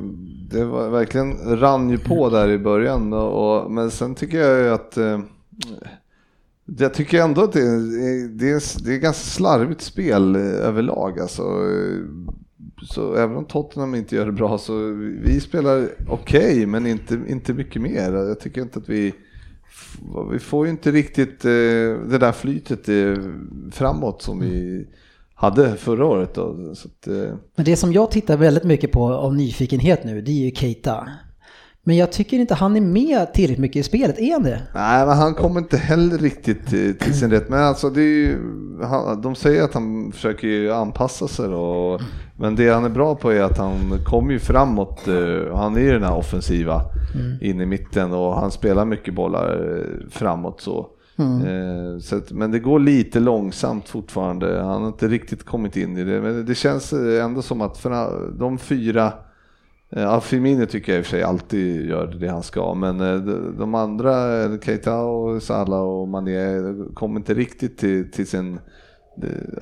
det var verkligen rann ju på där i början. Och, men sen tycker jag ju att jag tycker ändå att det är, det är, det är ganska slarvigt spel eh, överlag. Alltså. Så även om Tottenham inte gör det bra så vi spelar okej okay, men inte, inte mycket mer. Jag tycker inte att vi vi får ju inte riktigt eh, det där flytet eh, framåt som vi hade förra året. Då. Att. Men det som jag tittar väldigt mycket på av nyfikenhet nu, det är ju Keita. Men jag tycker inte han är med tillräckligt mycket i spelet, är han det? Nej, men han kommer inte heller riktigt till sin rätt. Men alltså det är ju, de säger att han försöker anpassa sig då. Men det han är bra på är att han kommer ju framåt. Eh, han är ju den här offensiva mm. in i mitten och han spelar mycket bollar eh, framåt så. Mm. Eh, så att, men det går lite långsamt fortfarande. Han har inte riktigt kommit in i det. Men det känns ändå som att för de fyra Eh, ja, Firmino tycker jag i och för sig alltid gör det han ska, men eh, de andra, eh, Keita och Salah och Mané, kommer inte riktigt till, till sin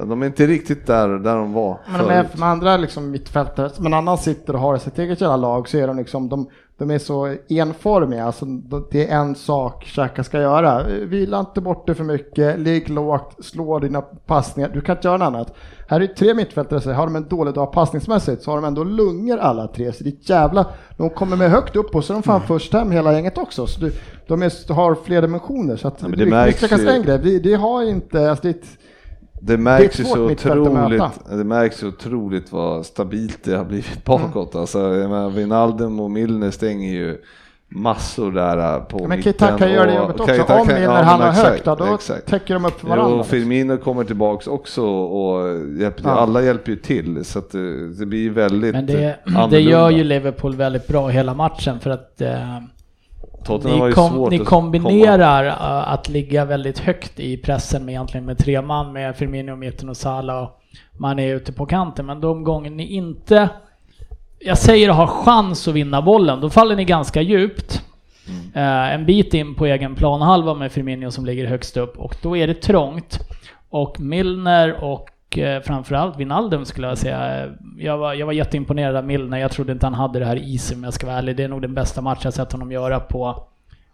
de är inte riktigt där, där de var Men de är med andra liksom mittfältare, som en annan sitter och har sitt eget jävla lag så är de liksom, de, de är så enformiga, alltså det är en sak Xhaka ska göra. Vila inte bort det för mycket, ligg lågt, slå dina passningar, du kan inte göra något annat. Här är tre mittfältare, har de en dålig dag passningsmässigt så har de ändå lungor alla tre, så det är jävla, de kommer med högt upp och så är de fan mm. först hem hela gänget också. Så du, de är, har fler dimensioner, så att ja, det, det, märks ju... det har inte, alltså det, det märks ju så otroligt, det märks så otroligt vad stabilt det har blivit [LAUGHS] bakåt. Mm. Alltså, Wijnaldum och Milner stänger ju massor där på ja, Men Kitaka gör det jobbet också. Keita, Om Milner ja, hamnar högt, då exakt. täcker de upp för varandra. Och Firmino kommer tillbaks också och hjälper, ja. alla hjälper ju till. Så det, det, blir väldigt Men det, [CLEARS THROAT] det gör ju Liverpool väldigt bra hela matchen för att eh, ni, kom, ni kombinerar komma. att ligga väldigt högt i pressen med egentligen med tre man med Firmino mitten och Salah och man är ute på kanten. Men de gånger ni inte, jag säger har chans att vinna bollen, då faller ni ganska djupt. Mm. Uh, en bit in på egen planhalva med Firmino som ligger högst upp och då är det trångt. Och Milner och och eh, framförallt Wijnaldum skulle jag säga. Jag var, jag var jätteimponerad av Milner. Jag trodde inte han hade det här i sig om jag ska vara ärlig. Det är nog den bästa match jag sett honom göra på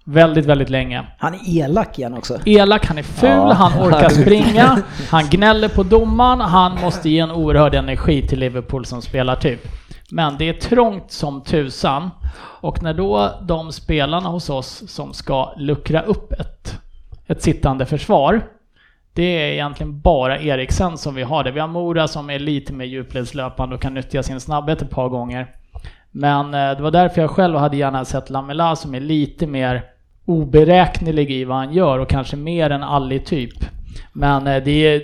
väldigt, väldigt länge. Han är elak igen också. Elak, han är ful, Ja. han orkar [LAUGHS] springa, han gnäller på domaren, han måste ge en oerhörd energi till Liverpool som spelar typ. Men det är trångt som tusan. Och när då de spelarna hos oss som ska luckra upp ett, ett sittande försvar, det är egentligen bara Eriksen som vi har det. Vi har Mora som är lite mer djupledslöpande och kan nyttja sin snabbhet ett par gånger. Men eh, det var därför jag själv hade gärna sett Lamela som är lite mer oberäknelig i vad han gör och kanske mer en alli typ. Men eh, det är...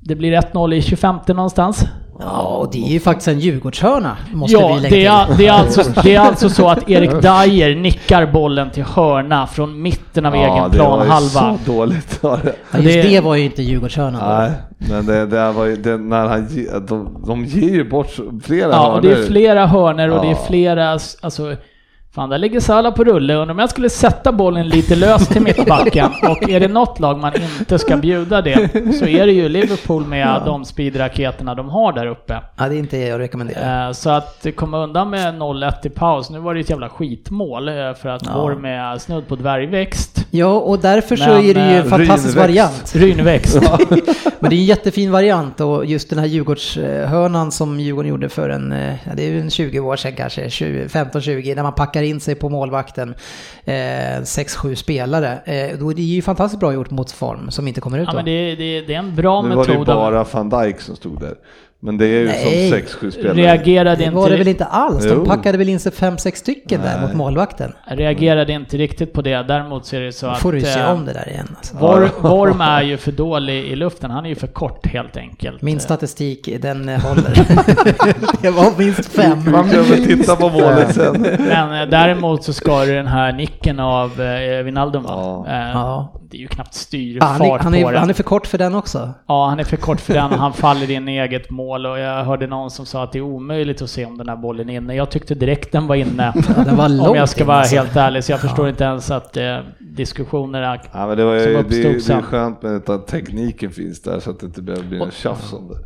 Det blir 1-0 i 25 någonstans. Ja, och det är ju faktiskt en Djurgårdshörna, måste Ja, vi lägga det är, till. det, är alltså, [LAUGHS] det är alltså så att Erik Dyer nickar bollen till hörna från mitten av egen det var ju planhalva. så dåligt. Ja, just det- det var ju inte Djurgårdshörnan då. Nej, men det, det var ju det, när han de, de ger ju bort flera Ja, och det är hörnor. flera hörnor och det är Ja. flera, alltså Fan, där ligger Salah på rulle. Undrar om jag skulle sätta bollen lite löst till mittbacken. [LAUGHS] Och är det något lag man inte ska bjuda det, så är det ju Liverpool med de speedraketerna de har där uppe. Ja, det är inte det jag rekommenderar. Eh, Så att komma undan med 0-1 i paus, nu var det ett jävla skitmål eh, för att Ja. Worm är snudd på dvärgväxt. Ja, och därför så Men, är det ju en eh, fantastisk rynväxt. variant. Rynväxt. [LAUGHS] Men det är en jättefin variant och just den här Djurgårdshörnan som Djurgården gjorde för en, ja, det är ju en 20 år sedan kanske, 20 15-20, när man packar in sig på målvakten, eh, 6-7 spelare. Eh, då är det ju fantastiskt bra gjort mot form som inte kommer ut Ja då. men det, det, det är en bra Nu var det ju metod. av- bara van Dijk som stod där. Men det är ju Nej. som 6-7 spelare. Reagerade Det var det inte, väl inte alls? De Jo. packade väl in sig 5-6 stycken där Nej. mot målvakten. reagerade inte riktigt på det. Däremot så är det så Då att... får du se eh, om det där igen. Alltså. Worm, Worm [LAUGHS] är ju för dålig i luften. Han är ju för kort helt enkelt. Min statistik, den eh, håller. [LAUGHS] det var minst fem. Vi kan väl [LAUGHS] titta på målet sen. Men eh, däremot så ska det den här nicken av eh, Wijnaldum va? Ja. Eh, Ja. Det är ju knappt Ja, han, är, styrfart han, på är, den. han är för kort för den också. Ja, han är för kort för den och han faller in i eget mål och jag hörde någon som sa att det är omöjligt att se om den här bollen är inne. Jag tyckte direkt den var inne. [LAUGHS] Ja, den var om jag ska vara alltså. helt ärlig, så jag förstår inte ens att eh, diskussionerna... Ja, men det, var Som uppstod det, det är sen. skönt med att tekniken finns där så att det inte behöver bli något tjafs om det.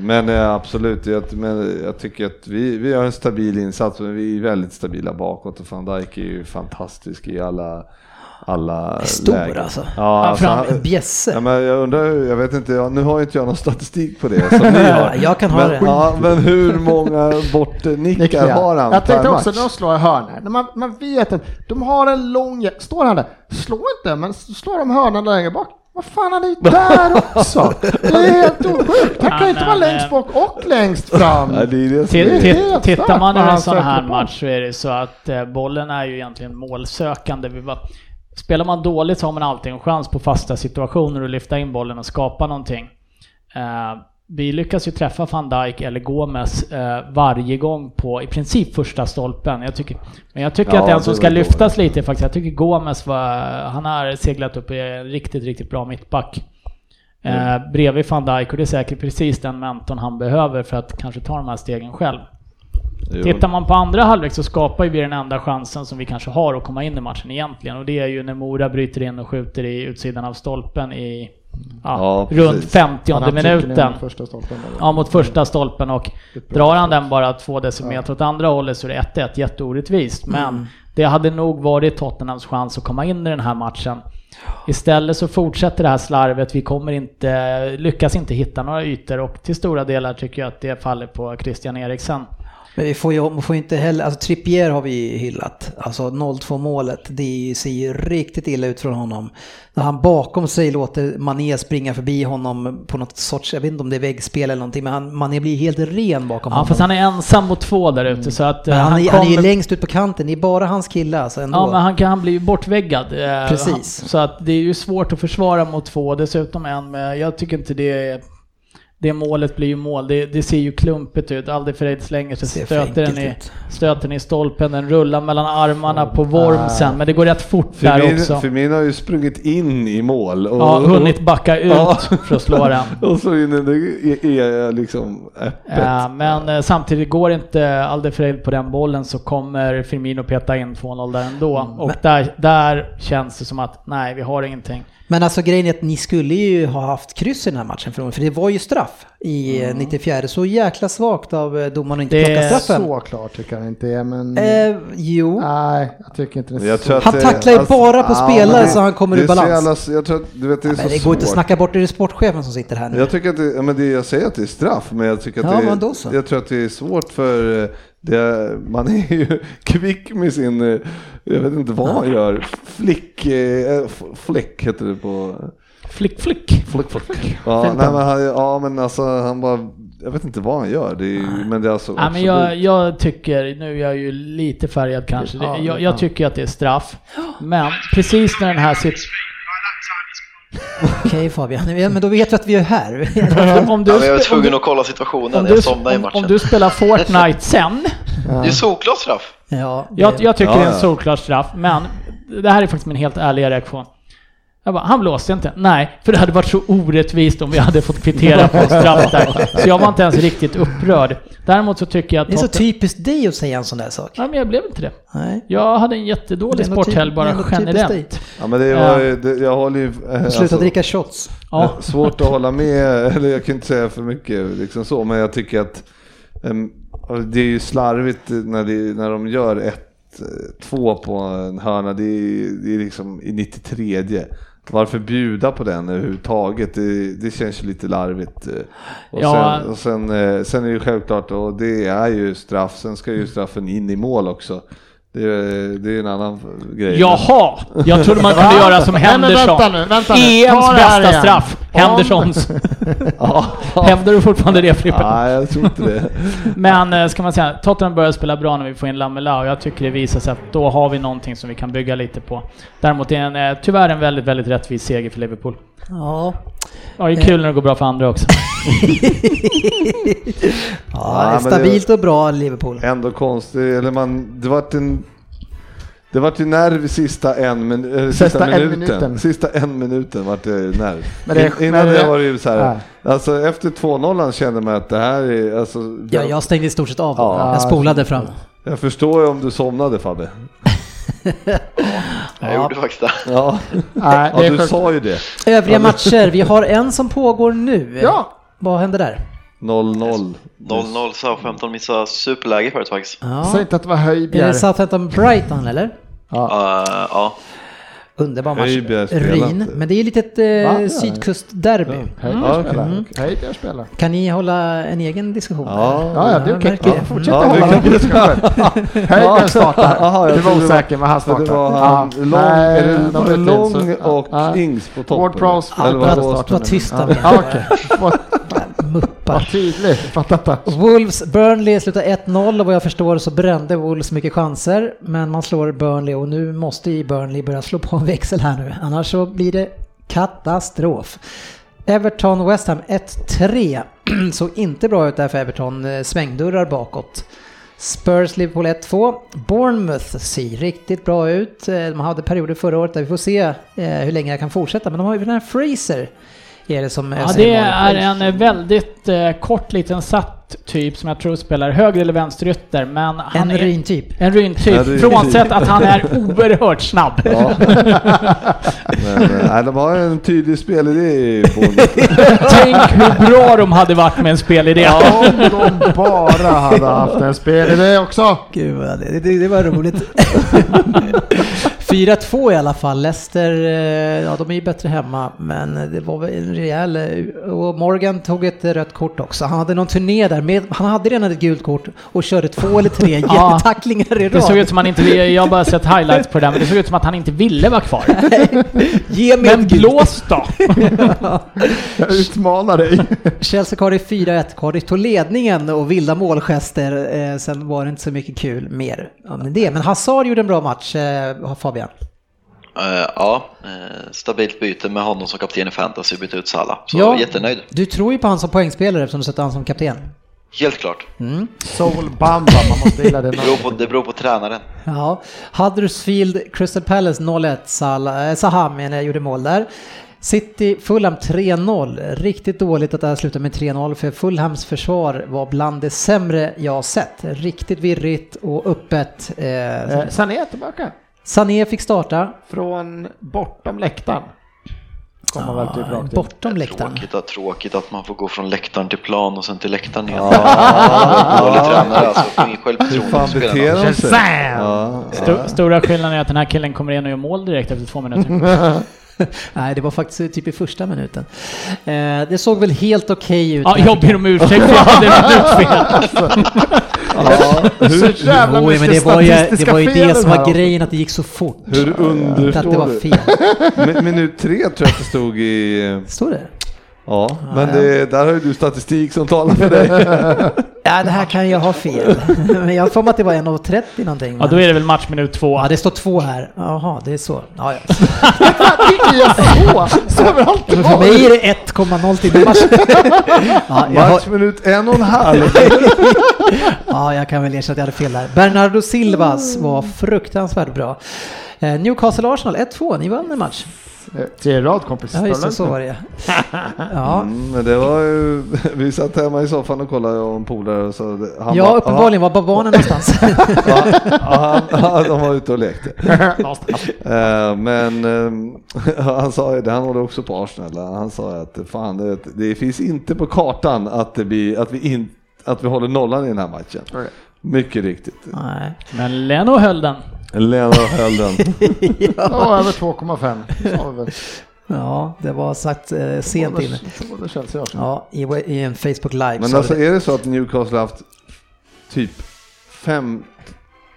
Men eh, absolut, jag, men jag tycker att vi, vi har en stabil insats men vi är väldigt stabila bakåt och van Dijk är ju fantastisk i alla, alla Stor lägen. alltså. Ja, alltså fram- han- bjässe. Ja, men jag undrar, jag vet inte, jag, nu har ju inte jag någon statistik på det som ni [LAUGHS] har. Jag kan ha men, det. Ja, men hur många bortnickar Nickar. har han Jag per tänkte också de slår hörnor. När man, man vet att de har en lång... Står han där? Slå inte, men slår de hörnan längre bak. Vad fan, han är ju [LAUGHS] där också! Det är helt osjukt! Han kan ju inte vara längst bak och längst fram! Ja, det är det. Det Tittar man i en sån här match så är det så att eh, bollen är ju egentligen målsökande. Vi var, spelar man dåligt så har man alltid en chans på fasta situationer att lyfta in bollen och skapa någonting. Eh, vi lyckas ju träffa van Dijk eller Gomes eh, varje gång på i princip första stolpen. Jag tycker, men jag tycker Ja, att den det som ska lyftas lite faktiskt, jag tycker Gomes var, han har seglat upp i en riktigt, riktigt bra mittback. Eh, bredvid van Dijk och det är säkert precis den mentorn han behöver för att kanske ta de här stegen själv. Jo. Tittar man på andra halvlek så skapar ju vi den enda chansen som vi kanske har att komma in i matchen egentligen. Och det är ju när Mora bryter in och skjuter i utsidan av stolpen i ja, Ja, runt precis. 50 Han trycker ner minuten. första stolpen. Ja, mot första stolpen och drar han den bara två decimeter åt andra hållet så är det 1-1, jätteorättvist. Men det hade nog varit Tottenhams chans att komma in i den här matchen. Istället så fortsätter det här slarvet, vi kommer inte, lyckas inte hitta några ytor och till stora delar tycker jag att det faller på Christian Eriksen. Men vi får ju får inte heller, alltså Trippier har vi ju hyllat. Alltså 0-2 målet, det ser ju riktigt illa ut från honom. När han bakom sig låter Mané springa förbi honom på något sorts, jag vet inte om det är väggspel eller någonting, men han, Mané blir helt ren bakom Ja, honom. fast han är ensam mot två där ute så att... eh, men han, är, han är ju kommer- längst ut på kanten, det är bara hans kille alltså ändå. Ja, men han, kan, han blir ju bortväggad. eh, Precis. Han, så att det är ju svårt att försvara mot två. Dessutom en med, jag tycker inte det är... Det målet blir ju mål. Det, det ser ju klumpigt ut. Alderfereid slänger sig, stöter den, i, stöter den i stolpen, den rullar mellan armarna på Wormsen. Men det går rätt fort där Firmino, också. Firmino har ju sprungit in i mål. Och, Ja, hunnit backa ut Ja. för att slå den. [LAUGHS] Och så in det är, liksom öppet. Eh, Men eh, samtidigt går inte Alderfereid på den bollen så kommer Firmino peta in 2-0 där ändå. Mm. Och där, där känns det som att nej, vi har ingenting. Men alltså grejen är att ni skulle ju ha haft kryss i den här matchen för, för det var ju straff i mm. 94. Så jäkla svagt av eh, domaren att inte plocka straffen. Så klart tycker jag inte är, men... Eh, jo. Nej, jag tycker inte det är så. Han tacklar ju alltså, bara på ja, spelare det, så han kommer ur balans. Jävla, jag tror att, du vet, det är ja, så det går inte att snacka bort, det är sportchefen som sitter här nu. Jag tycker att det, men det, jag säger att det är straff, men jag tycker att ja, det, men så. jag tror att det är svårt för eh, det, man är ju [LAUGHS] kvick med sin, eh, jag vet inte vad han gör, flick, fläck heter det på Flick, flick. Flick, flick. Ja, nej, men han, ja, men alltså han bara, jag vet inte vad han gör. Det är, men det är alltså ja, men jag, jag tycker, nu är jag ju lite färgad kanske, ja, jag, jag tycker att det är straff. Men precis när den här sitter... Okej okay, Fabian, men då vet vi att vi är här. [LAUGHS] om du, ja, jag var tvungen att kolla situationen, om jag somnade i matchen. Om du spelar Fortnite [LAUGHS] sen. Ja. Det är solklart straff. Ja, jag, jag tycker ja, det är en solklar straff, men det här är faktiskt min helt ärliga reaktion. Jag bara, han blåste inte. Nej, för det hade varit så orättvist om vi hade fått kvittera på straff där. Så jag var inte ens riktigt upprörd. Däremot så tycker jag att... Det är så typiskt dig att säga en sån där sak. Nej, men jag blev inte det. Nej. Jag hade en jättedålig sporthelg bara generellt. Ja, men det var det, jag håller ju... Eh, alltså, Sluta dricka shots. Ja. Eh, svårt att hålla med, [LAUGHS] eller jag kan inte säga för mycket liksom så, men jag tycker att um, det är ju slarvigt när, det, när de gör ett eh, två på en hörna, det är, det är liksom i 93 varför bjuda på den överhuvudtaget? Det, det känns ju lite larvigt. Och, ja. sen, och sen, eh, sen är det ju självklart, och det är ju straff, sen ska ju straffen in i mål också. Det är, det är en annan grej. Jaha! Jag trodde man kunde [LAUGHS] göra som Henderson. nu, nu. EMs bästa straff. Hendersons. [LAUGHS] Hävdar du fortfarande det Frippe? Nej, jag tror inte det. Men eh, ska man säga, Tottenham börjar spela bra när vi får in Lamela och jag tycker det visar sig att då har vi någonting som vi kan bygga lite på. Däremot är det en, eh, tyvärr en väldigt, väldigt rättvis seger för Liverpool. Ja. Ja, det är kul när det går bra för andra också. Ja, stabilt och bra Liverpool. Ändå konstigt, eller man, det var en det vart ju nerv sista en, äh, sista, sista minuten. En minuten. Sista en minuten vart det nerv. Men det, Innan men det, var det ju så här, alltså efter 2-0 kände man att det här är, alltså. Ja, jag stängde i stort sett av. Ja. Jag spolade fram. Jag förstår ju om du somnade Fabbe. ja, [LAUGHS] jag gjorde faktiskt det. Ja, ja, ja du sa ju det. Övriga matcher, vi har en som pågår nu. Ja. Vad händer där? 0-0. 0-0, Southampton missade superläge förut faktiskt. Ja. Säg inte att det var Höjbjer. Är det Southampton Brighton eller? Ja. Uh, ja. Underbar match. Ryn, men det är ju litet eh, sydkustderby. Ja, mm. Höjbjer spelar. Kan ni hålla en egen diskussion? Ja, ja, ja det är okej. Okay. Ja, fortsätt ja, hålla en diskussion. [LAUGHS] Startar. Du var osäker, men han startar. Det var han lång, Nej, är det lång och Ings på toppen. Ward Prowse. Var tysta med. Muppar. Vad tydligt, fattar Wolves, Burnley slutar 1-0 och vad jag förstår så brände Wolves mycket chanser. Men man slår Burnley och nu måste ju Burnley börja slå på en växel här nu. Annars så blir det katastrof. Everton West Ham 1-3. [CLEARS THROAT] Såg inte bra ut där för Everton. Eh, svängdörrar bakåt. Spurs Liverpool 1-2. Bournemouth ser riktigt bra ut. Eh, de hade perioder förra året där vi får se eh, hur länge det kan fortsätta. Men de har ju den här Fraser är det som... Ja, det är en väldigt eh, kort liten satt typ som jag tror spelar höger eller vänsterytter, men han en ryntyp. En ryntyp, frånsett att han är [LAUGHS] oerhört snabb. Ja. men äh, de har en tydlig spelidé [LAUGHS] Tänk hur bra de hade varit med en spelidé. Ja, om de bara hade haft en spelidé också. Gud, det, det, det var roligt. [LAUGHS] 4-2 i alla fall. Leicester, eh, ja de är ju bättre hemma, men det var väl en rejäl... Eh, och Morgan tog ett rött kort också. Han hade någon turné där, med, han hade redan ett gult kort och körde två eller tre [LAUGHS] [LAUGHS] jättetacklingar i rad. Det såg ut som han inte jag har bara sett highlights på det där, men det såg ut som att han inte ville vara kvar. [LAUGHS] Ge mig men blås då! jag utmanar dig. Chelsea Cardiff 4-1. Cardiff tog ledningen och vilda målgester. Eh, sen var det inte så mycket kul mer om det. Men Hazard gjorde en bra match, eh, Fabian. Uh, ja, uh, stabilt byte med honom som kapten i fantasy, bytte ut Salah. Så ja, jättenöjd. Du tror ju på han som poängspelare eftersom du sätter han som kapten. Helt klart. Mm. Soul Bamba, man måste gilla det. [LAUGHS] det, beror på, det beror på tränaren. Ja, Huddersfield, Crystal Palace 0-1, Salah, äh, Saha menar jag gjorde mål där. City, Fulham 3-0. Riktigt dåligt att det här slutar med 3-0 för Fulhams försvar var bland det sämre jag sett. Riktigt virrigt och öppet. Eh, eh, Sané är tillbaka. Sané fick starta. Från bortom läktaren. kom man väl typ rakt in. Bortom läktaren. Tråkigt, att- tråkigt att man får gå från läktaren till plan och sen till läktaren igen. [LAUGHS] Dålig tränare alltså, ingen Hur självförtroende? Shazam! Sto- Stora skillnaden är att den här killen kommer in och gör mål direkt efter två minuter. [LAUGHS] [LAUGHS] Nej, det var faktiskt typ i första minuten. Eh, det såg väl helt okej ut. Ja, jag ber om ursäkt för jag hade minutfel. Ja, Så hur, jävla Oj, men mycket det var ju, det var ju fel det som var också. grejen, att det gick så fort. hur Att det var understår fel. Mi- [LAUGHS] Minut tre tror jag att det stod i... Står det? Ja, men det, där har ju du statistik som talar för dig. [LAUGHS] Ja, det här kan jag ha fel. [LAUGHS] Men jag har för mig att det var 1.30 någonting. Ja, då är det väl matchminut två. Ja, det står två här. Jaha, det är så. Ja, ja. [LAUGHS] Det är så! Så det alltid Men för mig är det 1,0 till match. Ja, jag har, Matchminut en och en halv. ja, jag kan väl erkänna att jag hade fel där. Bernardo Silvas var fruktansvärt bra. Eh, Newcastle-Arsenal 1-2, ni vann en match. Tre rad kompis. Ja, just det, så var det. [LAUGHS] Ja, Mm, men det var ju, [LAUGHS] vi satt hemma i soffan och kollade och en polare och så det- han ja bara, uppenbarligen var barnen någonstans. [LAUGHS] Ja, han, de var ute och lekte. Eh, men eh, han sa ju det, han håller också på Arsenal. Han sa att fan, det, det finns inte på kartan att, det blir, att, vi in, att vi håller nollan i den här matchen. Mycket riktigt. Nej. Men Leno höll den. Lena höll den. [LAUGHS] Ja, över 2,5. sa vi väl. Ja, det var sagt eh, sent inne. Ja, i, i en Facebook live. Men alltså det. är det så att Newcastle haft typ fem,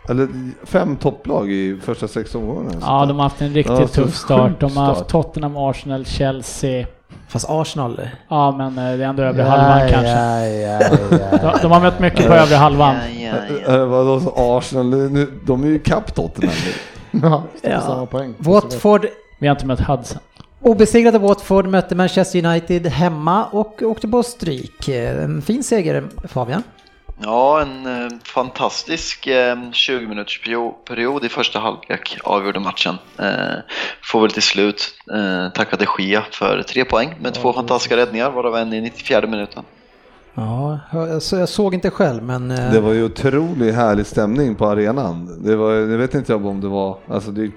eller fem topplag i första sex omgångarna? Ja, de har haft en riktigt Ja, tuff start. De har haft. Tottenham, Arsenal, Chelsea. Fast Arsenal. Ja, men eh, det är ändå övre halvan kanske. Ja, ja, ja. De, de har mött mycket på övre halvan. Ja, ja, ja. Eh, Vadå så Arsenal, nu, de är ju kapp Tottenham nu. [LAUGHS] Ja, Ja. samma poäng. Watford, Vi har inte mött Hudson. obesegrade Watford mötte Manchester United hemma och åkte på stryk. Eh, En fin seger Fabian. Ja, en eh, fantastisk eh, 20 minuters perio- period i första halvlek avgjorde matchen. Eh, får väl till slut eh, tacka de Gia för tre poäng med två fantastiska räddningar, varav en i 94 minuten. Ja, jag så- jag såg inte själv men... eh, Det var ju otroligt härlig stämning på arenan. Det var, jag vet inte jag om det var, alltså det, eh,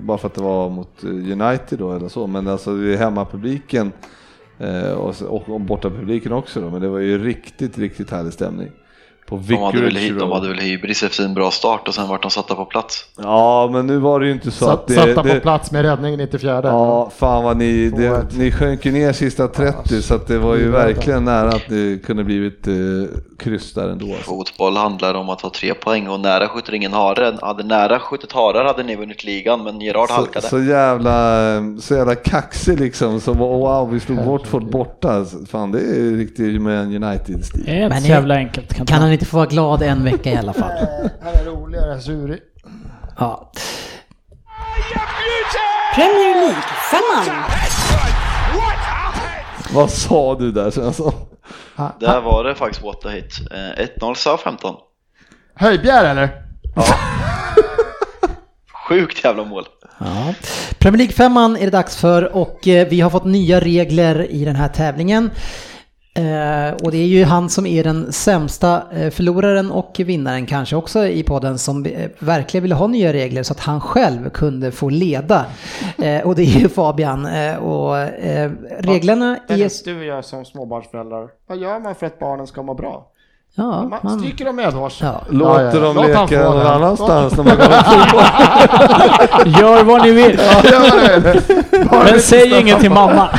bara för att det var mot United då eller så, men alltså det är hemmapubliken eh, och, och bortapubliken också då, men det var ju riktigt, riktigt härlig stämning. På De hade, väl, de hade väl hybris efter en bra start och sen vart de satta på plats. Ja, men nu var det ju inte så Satt, att det... satta det på plats med räddning i 94. Ja, fan vad ni, det, 2-1. ni sjönk ju ner sista 30 så att det var ju verkligen nära att det kunde blivit eh, kryss där ändå. Alltså. Fotboll handlar om att ha tre poäng och nära skjuter ingen hare. Hade nära skjutit harar hade ni vunnit ligan, men Gerard Så, halkade. så jävla, så jävla kaxig liksom, så wow vi slog Watford borta. Fan det är riktigt med en United-stil. Det är Men inte så jävla enkelt. Kan Kan. Han inte få vara glad en vecka i alla fall? [LAUGHS] Här är roligare, Zuri. Ja. Premier League-femman. Vad sa du där Svensson? Där var det faktiskt what the hit. Eh, 1-0 Southampton. Höjbjer eller? [LAUGHS] Sjukt jävla mål. Ja. Premier League-femman är det dags för och eh, vi har fått nya regler i den här tävlingen. Eh, och det är ju han som är den sämsta eh, förloraren och vinnaren kanske också i podden som eh, verkligen ville ha nya regler så att han själv kunde få leda. Eh, och det är ju Fabian. Eh, och eh, reglerna är... Eller du och jag som småbarnsföräldrar. Vad gör man för att barnen ska må bra? Ja, Man man, stryker dem medhårs. ja. Låter Ja, ja. dem Låt leka någon annanstans när man går fotboll. [LAUGHS] Gör vad ni vill. Men säg inget till mamma. [LAUGHS]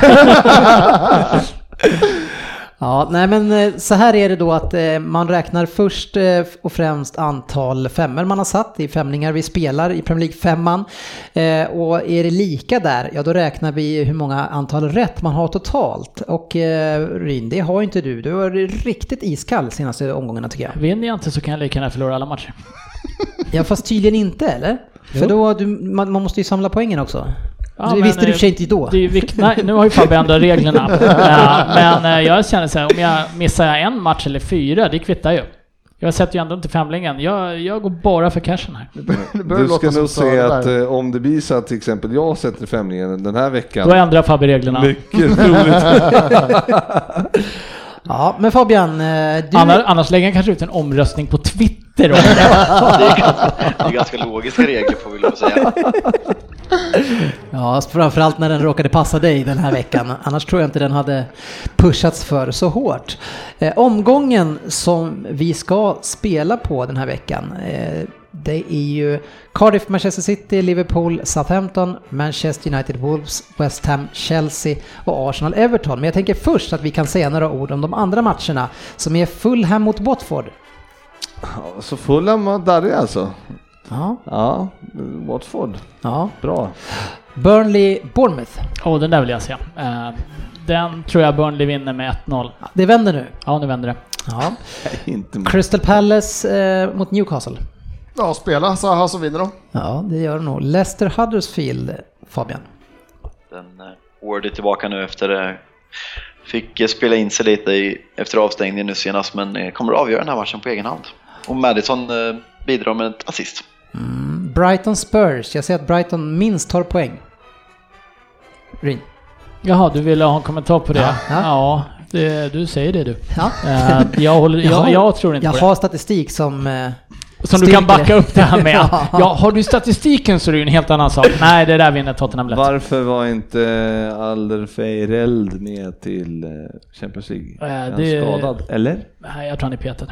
Ja, nej men eh, så här är det då att eh, man räknar först eh, och främst antal femmor man har satt i femningar vi spelar i Premier League femman. Eh, och är det lika där, ja då räknar vi hur många antal rätt man har totalt. Och Ryn, det har ju inte du. Du har riktigt iskall senaste omgångarna tycker jag. Vinner jag inte så kan jag lika gärna förlora alla matcher. Ja, fast tydligen inte, eller? För då, du, man, man måste ju samla poängen också. Ja, det visste du i och eh, för sig inte då. Det är vikt, nej, nu har ju Fabbe ändrat reglerna. [LAUGHS] Eh, men eh, jag känner så här, om jag missar en match eller fyra, det kvittar ju. Jag sätter ju ändå inte femlingen. Jag, jag går bara för cashen här. Du ska nog se där. att eh, om det blir så att till exempel jag sätter femlingen den här veckan. Då ändrar Fabbe reglerna. Mycket troligt. [LAUGHS] Ja, men Fabian, eh, du... Annars, annars lägger han kanske ut en omröstning på Twitter om det. Det är, ganska- det är ganska logiska regler får vi lov att säga. [LAUGHS] Ja, alltså framförallt när den råkade passa dig den här veckan. Annars tror jag inte den hade pushats för så hårt. Eh, omgången som vi ska spela på den här veckan, eh, det är ju Cardiff, Manchester City, Liverpool, Southampton, Manchester United, Wolves, West Ham, Chelsea och Arsenal, Everton. Men jag tänker först att vi kan säga några ord om de andra matcherna som är Fulham mot Watford. Ja, Så Fulham var darriga alltså? Ja, Ja, Watford. ja. Bra. Burnley, Bournemouth. Åh, den där vill jag se. Eh, Den tror jag Burnley vinner med 1-0. Det vänder nu. Ja, nu vänder det. Ja. [LAUGHS] Inte. Crystal Palace eh, mot Newcastle. Ja, spela Zaha så vinner de. Ja, det gör de nog. Leicester Huddersfield, Fabian. Den eh, Ward är tillbaka nu efter... eh, Fick eh, spela in sig lite i, efter avstängningen nu senast men eh, kommer att avgöra den här matchen på egen hand. Och Madison eh, bidrar med ett assist. Brighton Spurs. Jag ser att Brighton minst tar poäng. Rin. Jaha, du ville ha en kommentar på det? Ja, Ja, ja. det, du säger det du. Ja. Eh, jag, håller, Jag har- jag, jag tror inte Jag på har statistik som... Eh, det. Som du kan backa det. upp det här med. [LAUGHS] Ja. ja. har du statistiken så är det ju en helt annan sak. Nej, det där vinner Tottenham lätt. Varför var inte Alderweireld med till eh, Champions League? Eh, Är han det- skadad? Eller? Nej, jag tror han är petad.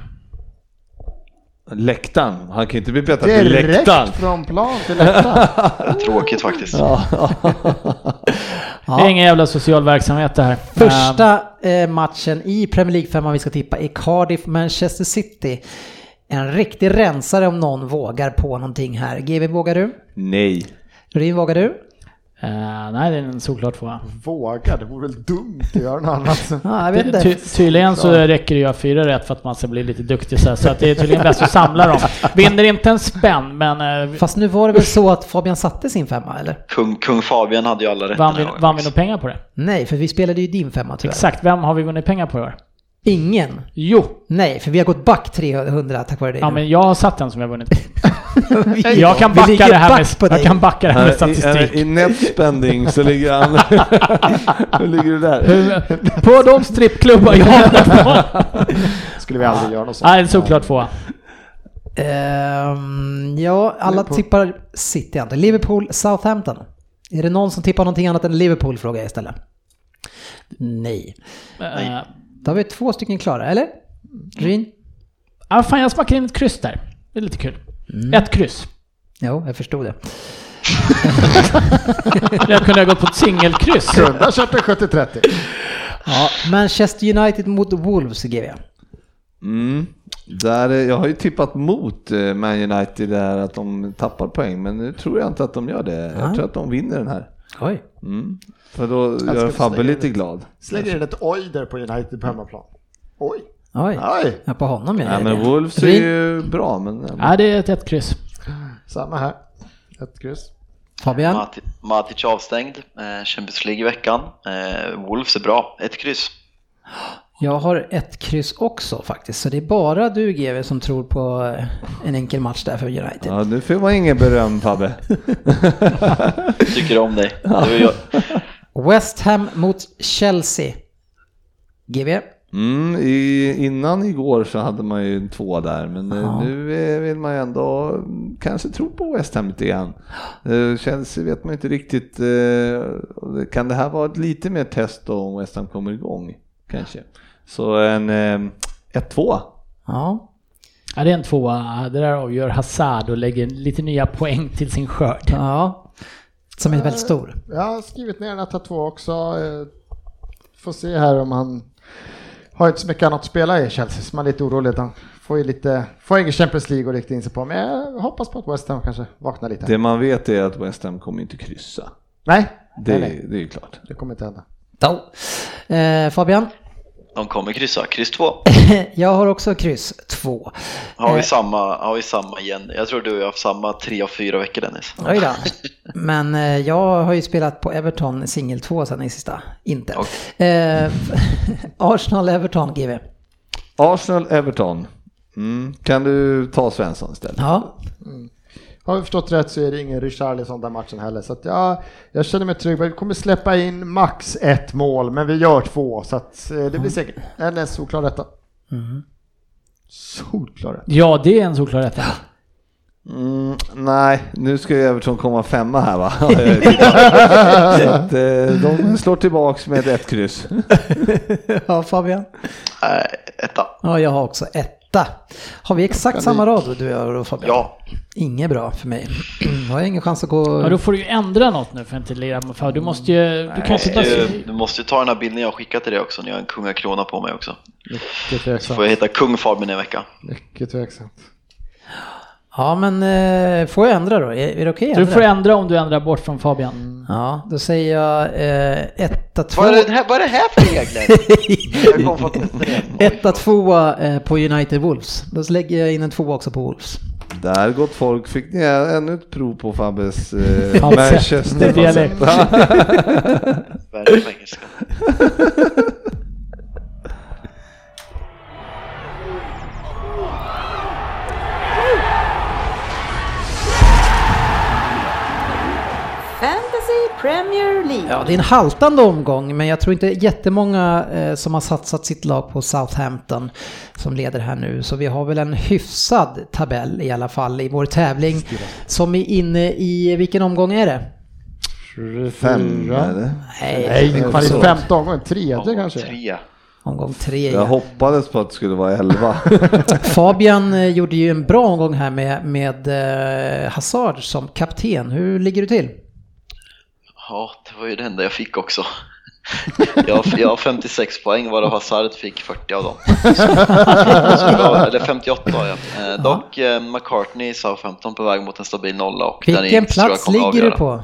Läktaren. Han kan ju inte bli petad till läktaren. Direkt från plan till läktaren. [LAUGHS] Tråkigt faktiskt. [LAUGHS] Det är ja. ingen jävla social verksamhet det här. Första eh, matchen i Premier League-femman vi ska tippa är Cardiff-Manchester City. En riktig rensare om någon vågar på någonting här. GW, vågar du? Nej. Rin, vågar du? Eh, nej, det är en solklar tvåa. Våga, det vore väl dumt att göra något annat. [LAUGHS] Ja, jag vet inte. Ty, tydligen så räcker det ju att ha fyra rätt för att man ska bli lite duktig så, här, så att det är tydligen bäst att samla dem. Vinner inte en spänn, men eh, Fast nu var det väl så att Fabian satte sin femma, eller? Kung, Kung Fabian hade ju alla rätt vann vi, vann vi några pengar på det? Nej, för vi spelade ju din femma tyvärr. Exakt, vem har vi vunnit pengar på i år? Ingen. Jo, Nej, för vi har gått back 300 tack vare dig. ja nu. men jag har satt den som jag vunnit. [LAUGHS] Vi- Jag kan backa det här back med, jag kan backa det här med Här, i, statistik. I net spending så ligger han... [LAUGHS] Hur ligger du där? På de strippklubbar jag har. [LAUGHS] Skulle vi aldrig göra något sånt. Nej, såklart tvåa. Ehm, ja, alla Liverpool. tippar City inte. Liverpool, Southampton. Är det någon som tippar någonting annat än Liverpool frågar jag istället. Nej. Eh, Då har vi två stycken klara, eller? Rin? Ja, fan jag smackar in ett kryss där. Det är lite kul. Mm. Ett kryss. Jo, jag förstod det. [LAUGHS] Jag kunde ha gått på ett singelkryss. Kunde ha kört en 70-30. Ja, Manchester United mot Wolves, GV. Mm. Där, är- jag har ju tippat mot eh, Man United där att de tappar poäng, men nu tror jag inte att de gör det. Ja. Jag tror att de vinner den här. Oj. Mm. För då ska gör Fabbe lite glad. Slänger in ett oj där på United på hemmaplan. Oj. Oj. Oj. Ja, på honom ja. Ja, men Wolves är ju bra, men... Ja, det är ett, ett kryss. Samma här. Ett kryss. Fabian? Mati- Matic avstängd, eh, Champions League i veckan. Eh, Wolves är bra, ett kryss. Jag har ett kryss också faktiskt, så det är bara du GV som tror på eh, en enkel match där för United. Ja, nu får man ingen beröm Fabbe. [LAUGHS] Tycker om dig. [LAUGHS] West Ham mot Chelsea. GV? Mm, i, innan igår så hade man ju en två där, men eh, Ja. nu vill man ju ändå mm, kanske tro på West Ham lite grann. [GASPS] Eh, Chelsea vet man inte riktigt. eh, Kan det här vara ett lite mer test då om West Ham kommer igång? Kanske. Så en eh, 1-2. Ja. Ja, det är en tvåa. Det där avgör Hazard och lägger lite nya poäng till sin skörd. Ja. Som är väldigt stor. Jag har skrivit ner den här två också. Eh, Får se här om han har inte så mycket annat att spela i Chelsea, så man är lite orolig. Han får ju lite, får ingen Champions League att rikta in sig på, men jag hoppas på att West Ham kanske vaknar lite. Det man vet är att West Ham kommer inte kryssa. Nej, Det, nej, nej, det är ju klart. det kommer inte hända. Då. Eh, Fabian? De kommer kryssa, kryss 2. [LAUGHS] Jag har också kryss två. Har vi Eh. samma, har vi samma igen? Jag tror du och jag har haft samma tre av fyra veckor Dennis. Oj då. [LAUGHS] Men eh, jag har ju spelat på Everton singel 2 sen i sista. Inte. Eh, [LAUGHS] Arsenal-Everton, GV. Arsenal-Everton. Mm. Kan du ta Svensson istället? Ja. Har vi förstått rätt så är det ingen Richarlison den matchen heller, så att jag, jag känner mig trygg. Vi kommer släppa in max ett mål, men vi gör två, så att eh, det blir säkert en solklar rätta. Solklar rätta. Ja, det är en solklar rätta. Mm, nej, nu ska ju Everton komma femma här va? [LAUGHS] Så att, eh, de slår tillbaks med ett kryss. [LAUGHS] ja, Fabian? Äh, etta. Ja, jag har också etta. Har vi exakt samma rad du och jag och Fabian? Ja. Inget bra för mig. [CLEARS THROAT] Jag har ingen chans att gå... Ja, då får du ju ändra något nu för att inte lira för Du måste ju... Du kan inte bara... Du, du måste ju ta den här bilden jag har skickat till dig också. Ni har en kungakrona på mig också. Mycket Så tveksamt. får jag heta kung Fabian en vecka. Mycket tveksamt. Ja, men eh, får jag ändra då? Är, är det okej att Du får ändra om du ändrar bort från Fabian. Ja, då säger jag eh, etta, två... Vad är, det här, vad är det här för regler? [LAUGHS] Etta, tvåa eh, på United Wolves. Då lägger jag in en tvåa också på Wolves. Där gott folk. Fick ni ännu ett prov på Fabbes eh, Falsett. [LAUGHS] [LAUGHS] [LAUGHS] Premier League. Ja, det är en haltande omgång, men jag tror inte jättemånga eh, som har satsat sitt lag på Southampton som leder här nu. Så vi har väl en hyfsad tabell i alla fall i vår tävling. Som är inne i, vilken omgång är det? Fem eller? Nej, Nej, i femte omgången, tredje Omgång kanske. tre. omgång tre. Jag Ja. hoppades på att det skulle vara elva. [LAUGHS] Fabian eh, gjorde ju en bra omgång här med, med eh, Hazard som kapten. Hur ligger du till? Ja, det var ju det enda jag fick också. [LAUGHS] Jag har, jag har 56 poäng varav Hazard fick 40 av dem. Så, eller 58 har jag. Eh, dock eh, McCartney sa 15 på väg mot en stabil nolla och den Vilken är- tror jag plats ligger du på?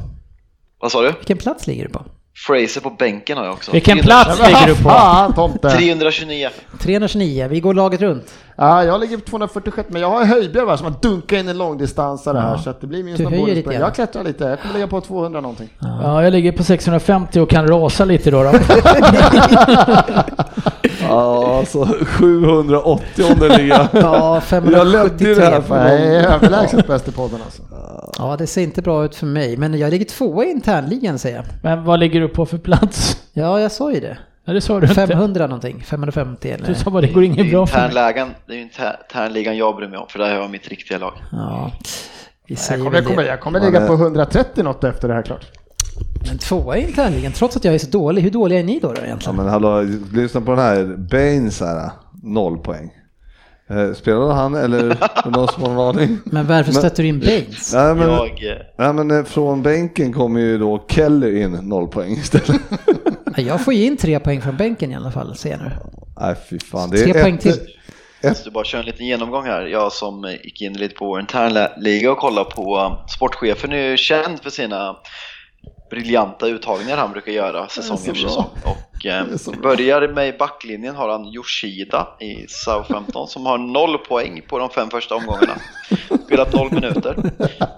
Vad sa du? Vilken plats ligger du på? Fraser på bänken har jag också. Vilken 300 plats ligger du på? Fan [LAUGHS] Tomte! 329. 329, vi går laget runt. Ja, jag ligger på 246, men jag har Höjbjerg som har dunkat in en långdistansare här så att det blir minst lite bonuspoäng. Jag klättrar lite, jag kommer ligga på 200 någonting. Ja, jag ligger på 650 och kan rasa lite då. då. [LAUGHS] Ja, alltså 780 om det ligger. Ja, Jag ledde ju det 573. här för Nej, överlägset bäst i podden alltså. Ja, det ser inte bra ut för mig, men jag ligger tvåa i internligan säger jag. Men vad ligger du på för plats? Ja, jag sa ju det. Ja, det sa du inte. 500 någonting, 550 eller? Du sa bara det går Det inget är bra för mig. det är ju inter- internligan jag bryr mig om, för där har jag mitt riktiga lag. Ja, vi Jag säger kommer, väl jag kommer, det. jag kommer ligga på 130 något efter det här klart. Men tvåa i internligan, trots att jag är så dålig. Hur dåliga är ni då, då Ja egentligen? men hallå, lyssna på den här. Baines här, noll poäng. Eh, Spelade han eller [LAUGHS] någon som har aning? Men varför stöter du in Baines? Nej men, Jag, eh, nej, men eh, från bänken kommer ju då Kelly in noll poäng istället. [LAUGHS] Ja, Jag får ju in tre poäng från bänken i alla fall, ser jag nu. Nej fy fan. Det Tre är poäng ett, till. måste bara köra en liten genomgång här. Jag som eh, gick in lite på vår internliga och kollade på uh, sportchefen är ju känd för sina briljanta uttagningar han brukar göra säsong efter säsong. Och eh, [LAUGHS] börjar med i backlinjen har han Yoshida i Southampton som har noll poäng på de fem första omgångarna. Spelat noll minuter.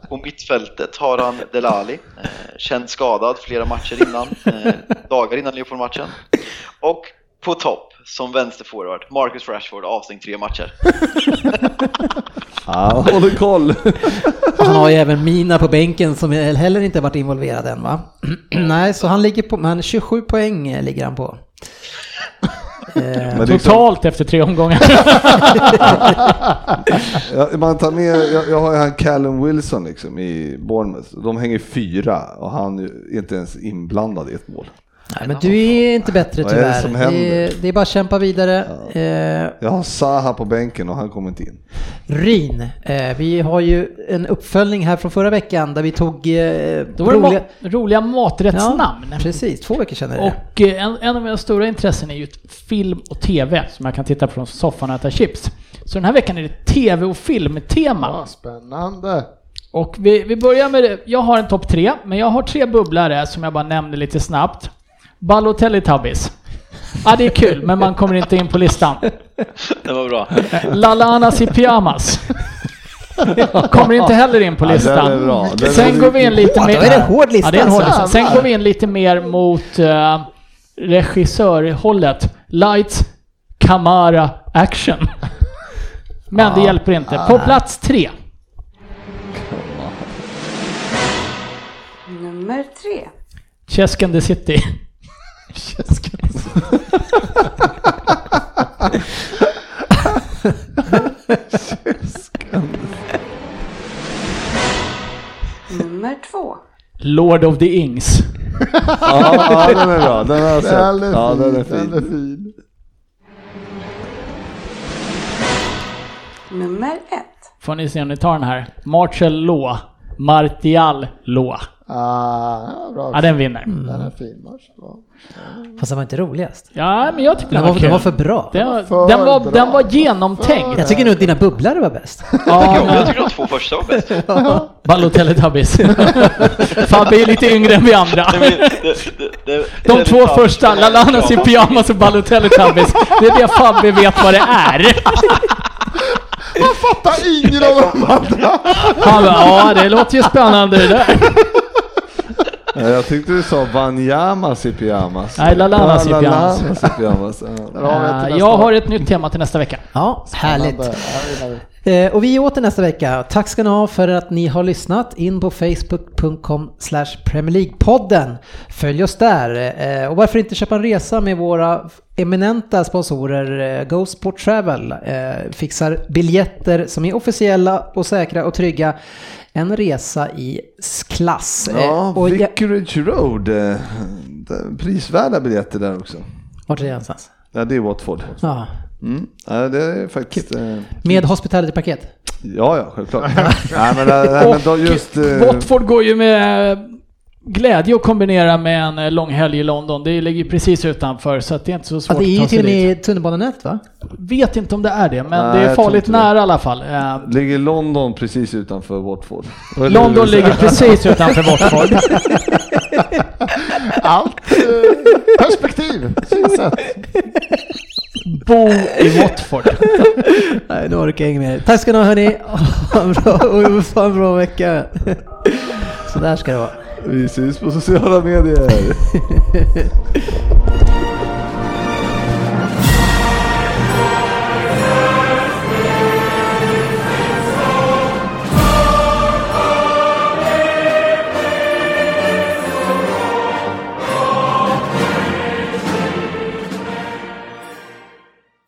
På mittfältet har han Delali, eh, känd skadad flera matcher innan, eh, dagar innan Liverpool-matchen. Och på topp som vänsterforward, Marcus Rashford avstängd tre matcher. [LAUGHS] ja, håller [LAUGHS] koll. Han har ju även Mina på bänken som heller inte varit involverad än va? [CLEARS THROAT] Nej, så han ligger på, men 27 poäng eh, ligger han på. [LAUGHS] Eh, liksom, Totalt efter tre omgångar. man tar med, jag, jag har ju han Callum Wilson liksom i Bournemouth. De hänger fyra och han är inte ens inblandad i ett mål. Nej, men du är inte bättre Vad är det tyvärr. som Det händer? är, det är bara att kämpa vidare. Eh, Jag har Zaha på bänken och han kommer inte in. Rin, eh, vi har ju en uppföljning här från förra veckan där vi tog eh, Då var det roliga... ma- roliga maträttsnamn. precis, två veckor sedan är det. Och eh, en, en av mina stora intressen är ju film och TV som jag kan titta på från soffan och äta chips. Så den här veckan är det TV och filmtema. Ja, spännande. Och vi, vi börjar med det. Jag har en topp tre, men jag har tre bubblare som jag bara nämner lite snabbt. Balotelli Tubbis. Ja, det är kul, men man kommer inte in på listan. Det var bra. Lalanas i pyjamas. Kommer inte heller in på Ja, listan. är bra. Sen går vi in lite Ja, mer... då är det en hård lista, Ja, det är en hård alltså. lista. Sen går vi in lite mer mot uh, regissörhållet. Lights, Camara, Action. Men det hjälper inte. På plats tre. Nummer tre. Chesken the City. Nummer två. Lord of the Ings. Ja, ja, den är bra. Den har jag sett. Den är Ja, fin. den är fin. Den är fin. Nummer ett. Får ni se om ni tar den här. Martial Law. Martial Law. Ah, bra. Ja, den vinner. Den är fin match. Bra. Fast den var inte roligast. Ja, men jag tyckte Den den var, var den var för bra. Den var, För den var, bra. den var genomtänkt. Jag tycker nog att dina bubblare var bäst. [LAUGHS] Ja, jag tycker de två första var bäst. [LAUGHS] Balotelli. [LAUGHS] Fabbe är lite yngre än vi andra. De två första, Lalanas i pyjamas och Balotelli. Det är det Fabbe vet vad det är. Jag fattar ingen av de andra. Han bara, ja det låter ju spännande det där. Ja, Jag tyckte du sa Banjamas i pyjamas. Nej, Lalanas i Ja, pyjamas. I pyjamas. Ja. Har Jag har ett nytt tema till nästa vecka. Ja, härligt. Eh, Och vi är åter nästa vecka. Tack ska ni ha för att ni har lyssnat. In på facebook.com slash Premier League-podden. Följ oss där. Eh, Och varför inte köpa en resa med våra eminenta sponsorer eh, Go Sport Travel. eh, Fixar biljetter som är officiella och säkra och trygga. En resa i klass. Eh, Ja, och jag- Vicarage Road. eh, Prisvärda biljetter där också. Vart är det någonstans? Ja, det är Watford. Ja. Mm. Ja, det är faktiskt... eh, Med hospitality-paket. Ja, ja, självklart. [LAUGHS] nej, men, eh, nej, men då just... eh, Watford går ju med glädje att kombinera med en eh, lång helg i London. Det ligger precis utanför så att det är inte så svårt Ja, det är att ju ta sig till och dit. med tunnelbanenät va? Vet inte om det är det, men Nej, det är farligt det. nära i alla fall. Eh, Ligger London precis utanför Watford? London ligger precis [LAUGHS] utanför Watford. [LAUGHS] Allt eh, perspektiv. Synsätt. Bo i Watford. Nej, nu orkar jag inget mer. Tack ska ni ha hörni. Ha en bra, ha en bra vecka. Så där ska det vara. Vi syns på sociala medier.